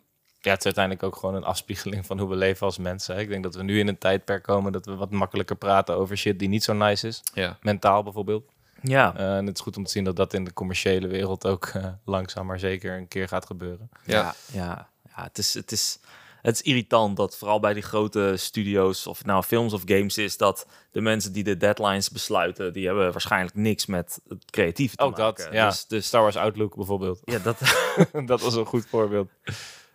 ja, het is uiteindelijk ook gewoon een afspiegeling van hoe we leven als mensen. hè. Ik denk dat we nu in een tijdperk komen dat we wat makkelijker praten over shit die niet zo nice is. ja. Mentaal bijvoorbeeld. Ja, Eh, en het is goed om te zien dat dat in de commerciële wereld ook eh, langzaam maar zeker een keer gaat gebeuren. Ja. ja, ja, ja. het, is, het, is, het is irritant dat vooral bij die grote studio's, of nou films of games is, dat de mensen die de deadlines besluiten, die hebben waarschijnlijk niks met het creatieve te Ook maken. dat, ja. Dus, dus Star Wars Outlook bijvoorbeeld. ja, dat... (laughs) dat was een goed voorbeeld.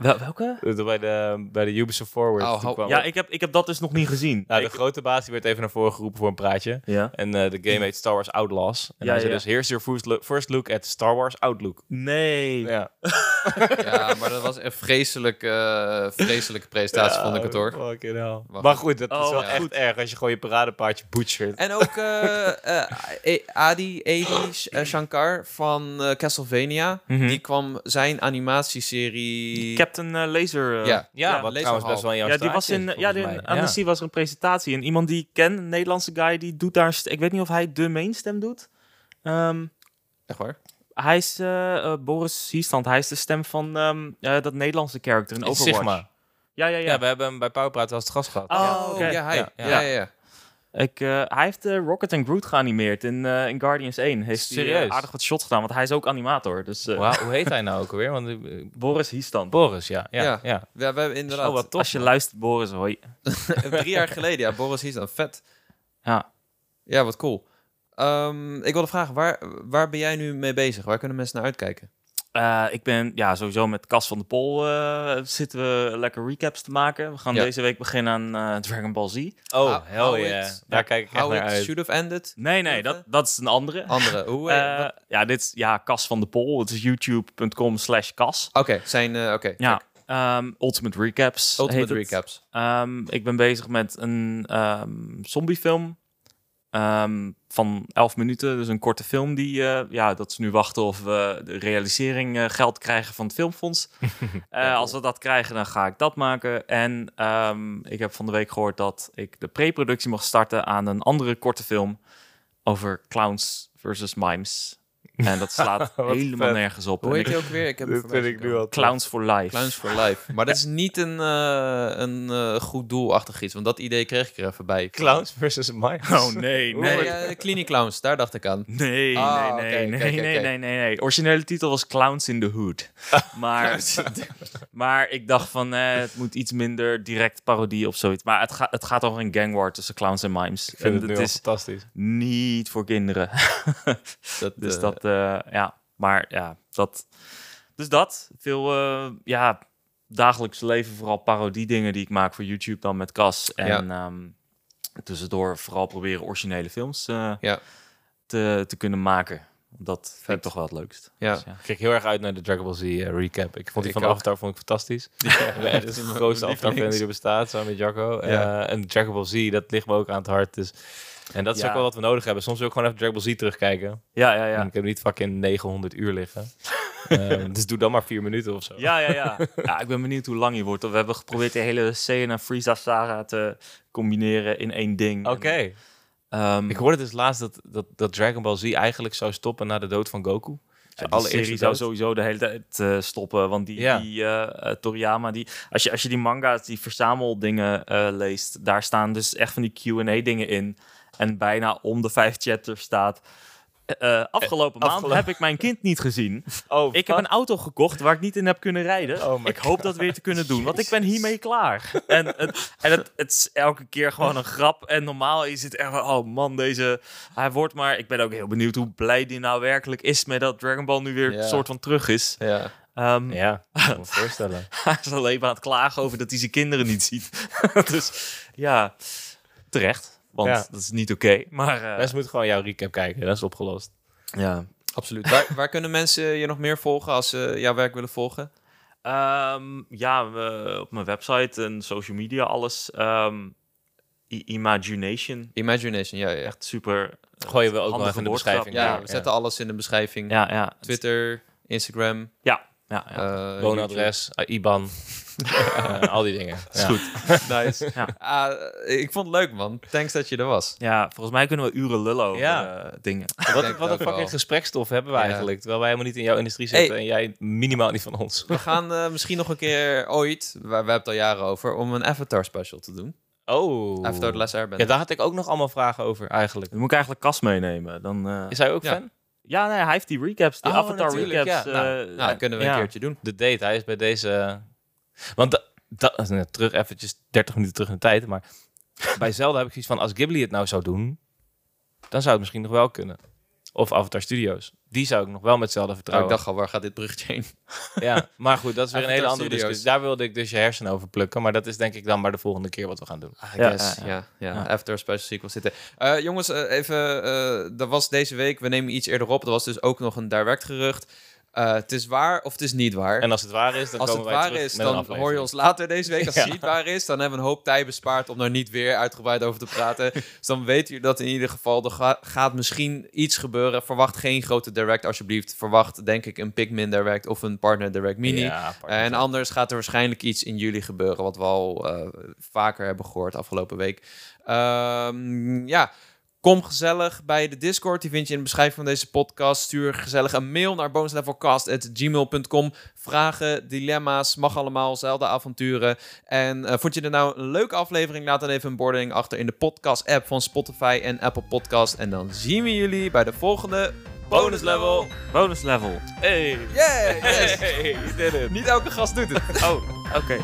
Wel, welke? Eh, Bij de, bij de Ubisoft Forward. Oh, Ja, ik heb, ik heb dat dus nog niet gezien. nou, de grote baas die werd even naar voren geroepen voor een praatje. ja. En eh, de game heet Star Wars Outlaws. En Ja, hij zei ja. dus, here's your first look, first look at Star Wars Outlook. Nee. Ja, (laughs) ja, maar dat was een vreselijk, eh, vreselijke presentatie, vond ik het hoor. Fucking hell. Maar Maar goed, dat Oh, is wel ja. echt erg als je gewoon je paradepaardje butchert. En ook eh, eh, E- Adi, Edi Sh- Shankar van eh, Castlevania. Mhm. Die kwam zijn animatieserie... Captain eh, Laser. eh, Ja. Ja, wat trouwens best wel in jouw Ja, die was in. is, Ja, die, C was er een presentatie. En iemand die ik ken, een Nederlandse guy, die doet daar. een Ik weet niet of hij de mainstem doet. Ehm, Echt waar? hij is eh, Boris Hiestand. Hij is de stem van ehm, eh, dat Nederlandse character in In Overwatch. Sigma. Ja, ja, Ja. ja. we hebben hem bij Powerpraat als het gast gehad. Oh, Oh, oké. ja, hij. Ja, Ja, ja. Ik, eh, hij heeft eh, Rocket en Groot geanimeerd in, eh, in Guardians 1. Heeft hij, Serieus? aardig wat shots gedaan, want hij is ook animator. Dus eh, hoe heet (laughs) hij nou ook alweer? Want, Boris Hiestand. Boris, ja. ja, Ja. ja. We, we hebben inderdaad... Oh, wat tof. Als je man. luistert, Boris, hoi. (laughs) drie jaar geleden, ja, Boris Hies dan. Vet. Ja. Ja, wat cool. Ehm, ik wilde vragen, waar, waar ben jij nu mee bezig? Waar kunnen mensen naar uitkijken? Eh, ik ben ja, sowieso met Cas van de Pol eh, zitten we lekker recaps te maken. We gaan Ja. deze week beginnen aan eh, Dragon Ball Z. Oh, How- hell yeah. it- Daar kijk ik echt How naar it uit. should have ended. Nee, nee, dat, dat is een andere. Andere. (laughs) Hoe? Eh, ja, dit is ja, Cas van de Pol. Het is youtube.com slash Cas. Oké, zijn... eh, Oké, Ja, ehm, Ultimate Recaps Ultimate recaps. Ehm, ik ben bezig met een ehm, zombiefilm ehm, van 11 minuten. Dus een korte film die, eh, ja, dat ze nu wachten of we de realisering eh, geld krijgen van het filmfonds. (laughs) Eh, als we dat krijgen, dan ga ik dat maken. En ehm, ik heb van de week gehoord dat ik de pre-productie mag starten aan een andere korte film over clowns versus mimes. (laughs) En dat slaat helemaal vet. nergens op. Hoe heet je ook weer? Ik heb Dit vind ik nu al Clowns for Life. Clowns for Life. Maar dat is niet een, eh, een eh, goed doelachtig iets, want dat idee kreeg ik er even bij. Clowns versus mice. Oh nee, Nee, nee. eh, Clinic Clowns, daar dacht ik aan. Nee, Ah, nee, nee, oké, nee, nee, nee, nee, nee. De originele titel was Clowns in the Hood. (laughs) Maar, maar ik dacht van, eh, het moet iets minder direct parodie of zoiets. Maar het, gaat het gaat over een gang war tussen clowns en mimes. Ik vind En het is fantastisch. niet voor kinderen. Dat, (laughs) dus eh, dat, eh, ja. Maar ja, dat... Dus dat. Veel, eh, ja, dagelijks leven vooral parodie dingen die ik maak voor YouTube dan met Cas. En ehm, tussendoor vooral proberen originele films eh, Ja. te, te kunnen maken. Dat vind ik toch wel het leukst. Ja. Dus ja. Ik kijk heel erg uit naar de Dragon Ball Z recap. Ik vond die Ik van ook. Avatar vond ik fantastisch. (laughs) echt dat is de mijn grootste lievelings. die er bestaat, samen met Jacco. Ja. En Dragon Ball Z, dat ligt me ook aan het hart. Dus. En dat is Ja. ook wel wat we nodig hebben. Soms wil ik gewoon even Dragon Ball Z terugkijken. Ja, ja, En ja. ik heb niet fucking 900 uur liggen. (laughs) Ehm, dus doe dan maar vier minuten of zo. Ja, ja, ja. (laughs) ja, ik ben benieuwd hoe lang je wordt. We hebben geprobeerd de hele Saiyan en Frieza saga te combineren in één ding. Oké. En, ehm, Ik hoorde dus laatst dat, dat, dat Dragon Ball Z eigenlijk zou stoppen na de dood van Goku. ja, allereerste serie zou sowieso de hele tijd eh, stoppen. Want die, Ja. die eh, eh, Toriyama, die, als, je, als je die manga's, die verzameldingen eh leest, daar staan dus echt van die Q&A-dingen in. En bijna om de vijf chatters staat... eh, afgelopen maand afgelopen- heb ik mijn kind niet gezien. (laughs) Oh, Ik heb een auto gekocht waar ik niet in heb kunnen rijden. Oh ik hoop dat weer te kunnen doen, want ik ben hiermee klaar. En, het, en het, het is elke keer gewoon een grap. En normaal is het echt van, oh man, deze... Hij wordt maar... Ik ben ook heel benieuwd hoe blij die nou werkelijk is... met dat Dragon Ball nu weer Ja. een soort van terug is. Ja. Ehm, Ja, (laughs) ik kan me voorstellen. Hij is alleen maar aan het klagen over dat hij zijn kinderen niet ziet. (laughs) dus ja, terecht. Want Ja. dat is niet oké. Maar eh, Mensen moeten gewoon jouw recap kijken. Dat is opgelost. ja. Absoluut. waar, waar kunnen mensen je nog meer volgen als ze jouw werk willen volgen? Ehm, ja, we, op mijn website en social media, alles. ehm, Imagination. Imagination, ja. Ja, Echt super. Gooien we ook even in de beschrijving. ja Ja, we zetten alles in de beschrijving. Ja, ja. Twitter, Instagram, Ja, ja, ja. eh, Woonadres, eh, IBAN, eh, al die dingen. is Ja. goed. Nice. Ja. Ah, ik vond het leuk, man. Thanks dat je er was. Ja, volgens mij kunnen we uren lullen over Ja. eh, dingen. Wat, wat een fucking gesprekstof hebben we Ja. eigenlijk. Terwijl wij helemaal niet in jouw industrie zitten Hey. en jij minimaal niet van ons. We gaan eh, misschien nog een keer ooit, waar we hebben het al jaren over, om een Avatar special te doen. Oh. Avatar The Last Ja, Airbender. daar had ik ook nog allemaal vragen over eigenlijk. Dan moet ik eigenlijk Kas meenemen. Dan, eh, Is hij ook Ja. fan? Ja, nee, hij heeft die recaps, die Oh, Avatar recaps. ja. Nou, eh, nou, dat kunnen we ja. een keertje doen. De date, hij is bij deze... Want da, da- nou, terug eventjes 30 minuten terug in de tijd, maar bij (laughs) Zelda heb ik zoiets van, als Ghibli het nou zou doen, dan zou het misschien nog wel kunnen. Of Avatar Studios. Die zou ik nog wel met Zelda Nou, vertrouwen. ik dacht al, waar gaat dit bruggetje heen? (laughs) Ja, maar goed, dat is weer een hele andere Studios. discussie. Daar wilde ik dus je hersenen over plukken, maar dat is denk ik dan maar de volgende keer wat we gaan doen. I Ja, guess, ja, ja, ja. ja, Ja. After special sequel zitten. Eh, jongens, eh, even, eh dat was deze week, we nemen iets eerder op, er was dus ook nog een direct gerucht. Eh, het is waar of het is niet waar. En als het waar is, dan als het komen wij waar terug is, met dan hoor je ons later deze week. Als (laughs) Ja. het niet waar is, dan hebben we een hoop tijd bespaard om daar niet weer uitgebreid over te praten. (laughs) dus dan weet u dat in ieder geval. Er ga- gaat misschien iets gebeuren. Verwacht geen grote direct, alsjeblieft. Verwacht, denk ik, een Pikmin direct of een Partner direct mini. Ja, partner. En anders gaat er waarschijnlijk iets in juli gebeuren, wat we al eh, vaker hebben gehoord afgelopen week. Ehm, ja, kom gezellig bij de Discord. Die vind je in de beschrijving van deze podcast. Stuur gezellig een mail naar bonuslevelcast.gmail.com. Vragen, dilemma's, mag allemaal, Zelda-avonturen. En eh, vond je er nou een leuke aflevering? Laat dan even een boarding achter in de podcast-app van Spotify en Apple Podcast. En dan zien we jullie bij de volgende bonus level. Bonus level. Hey! Yeah! Yes. Hey, you did it! Niet elke gast doet het. Oh, oké.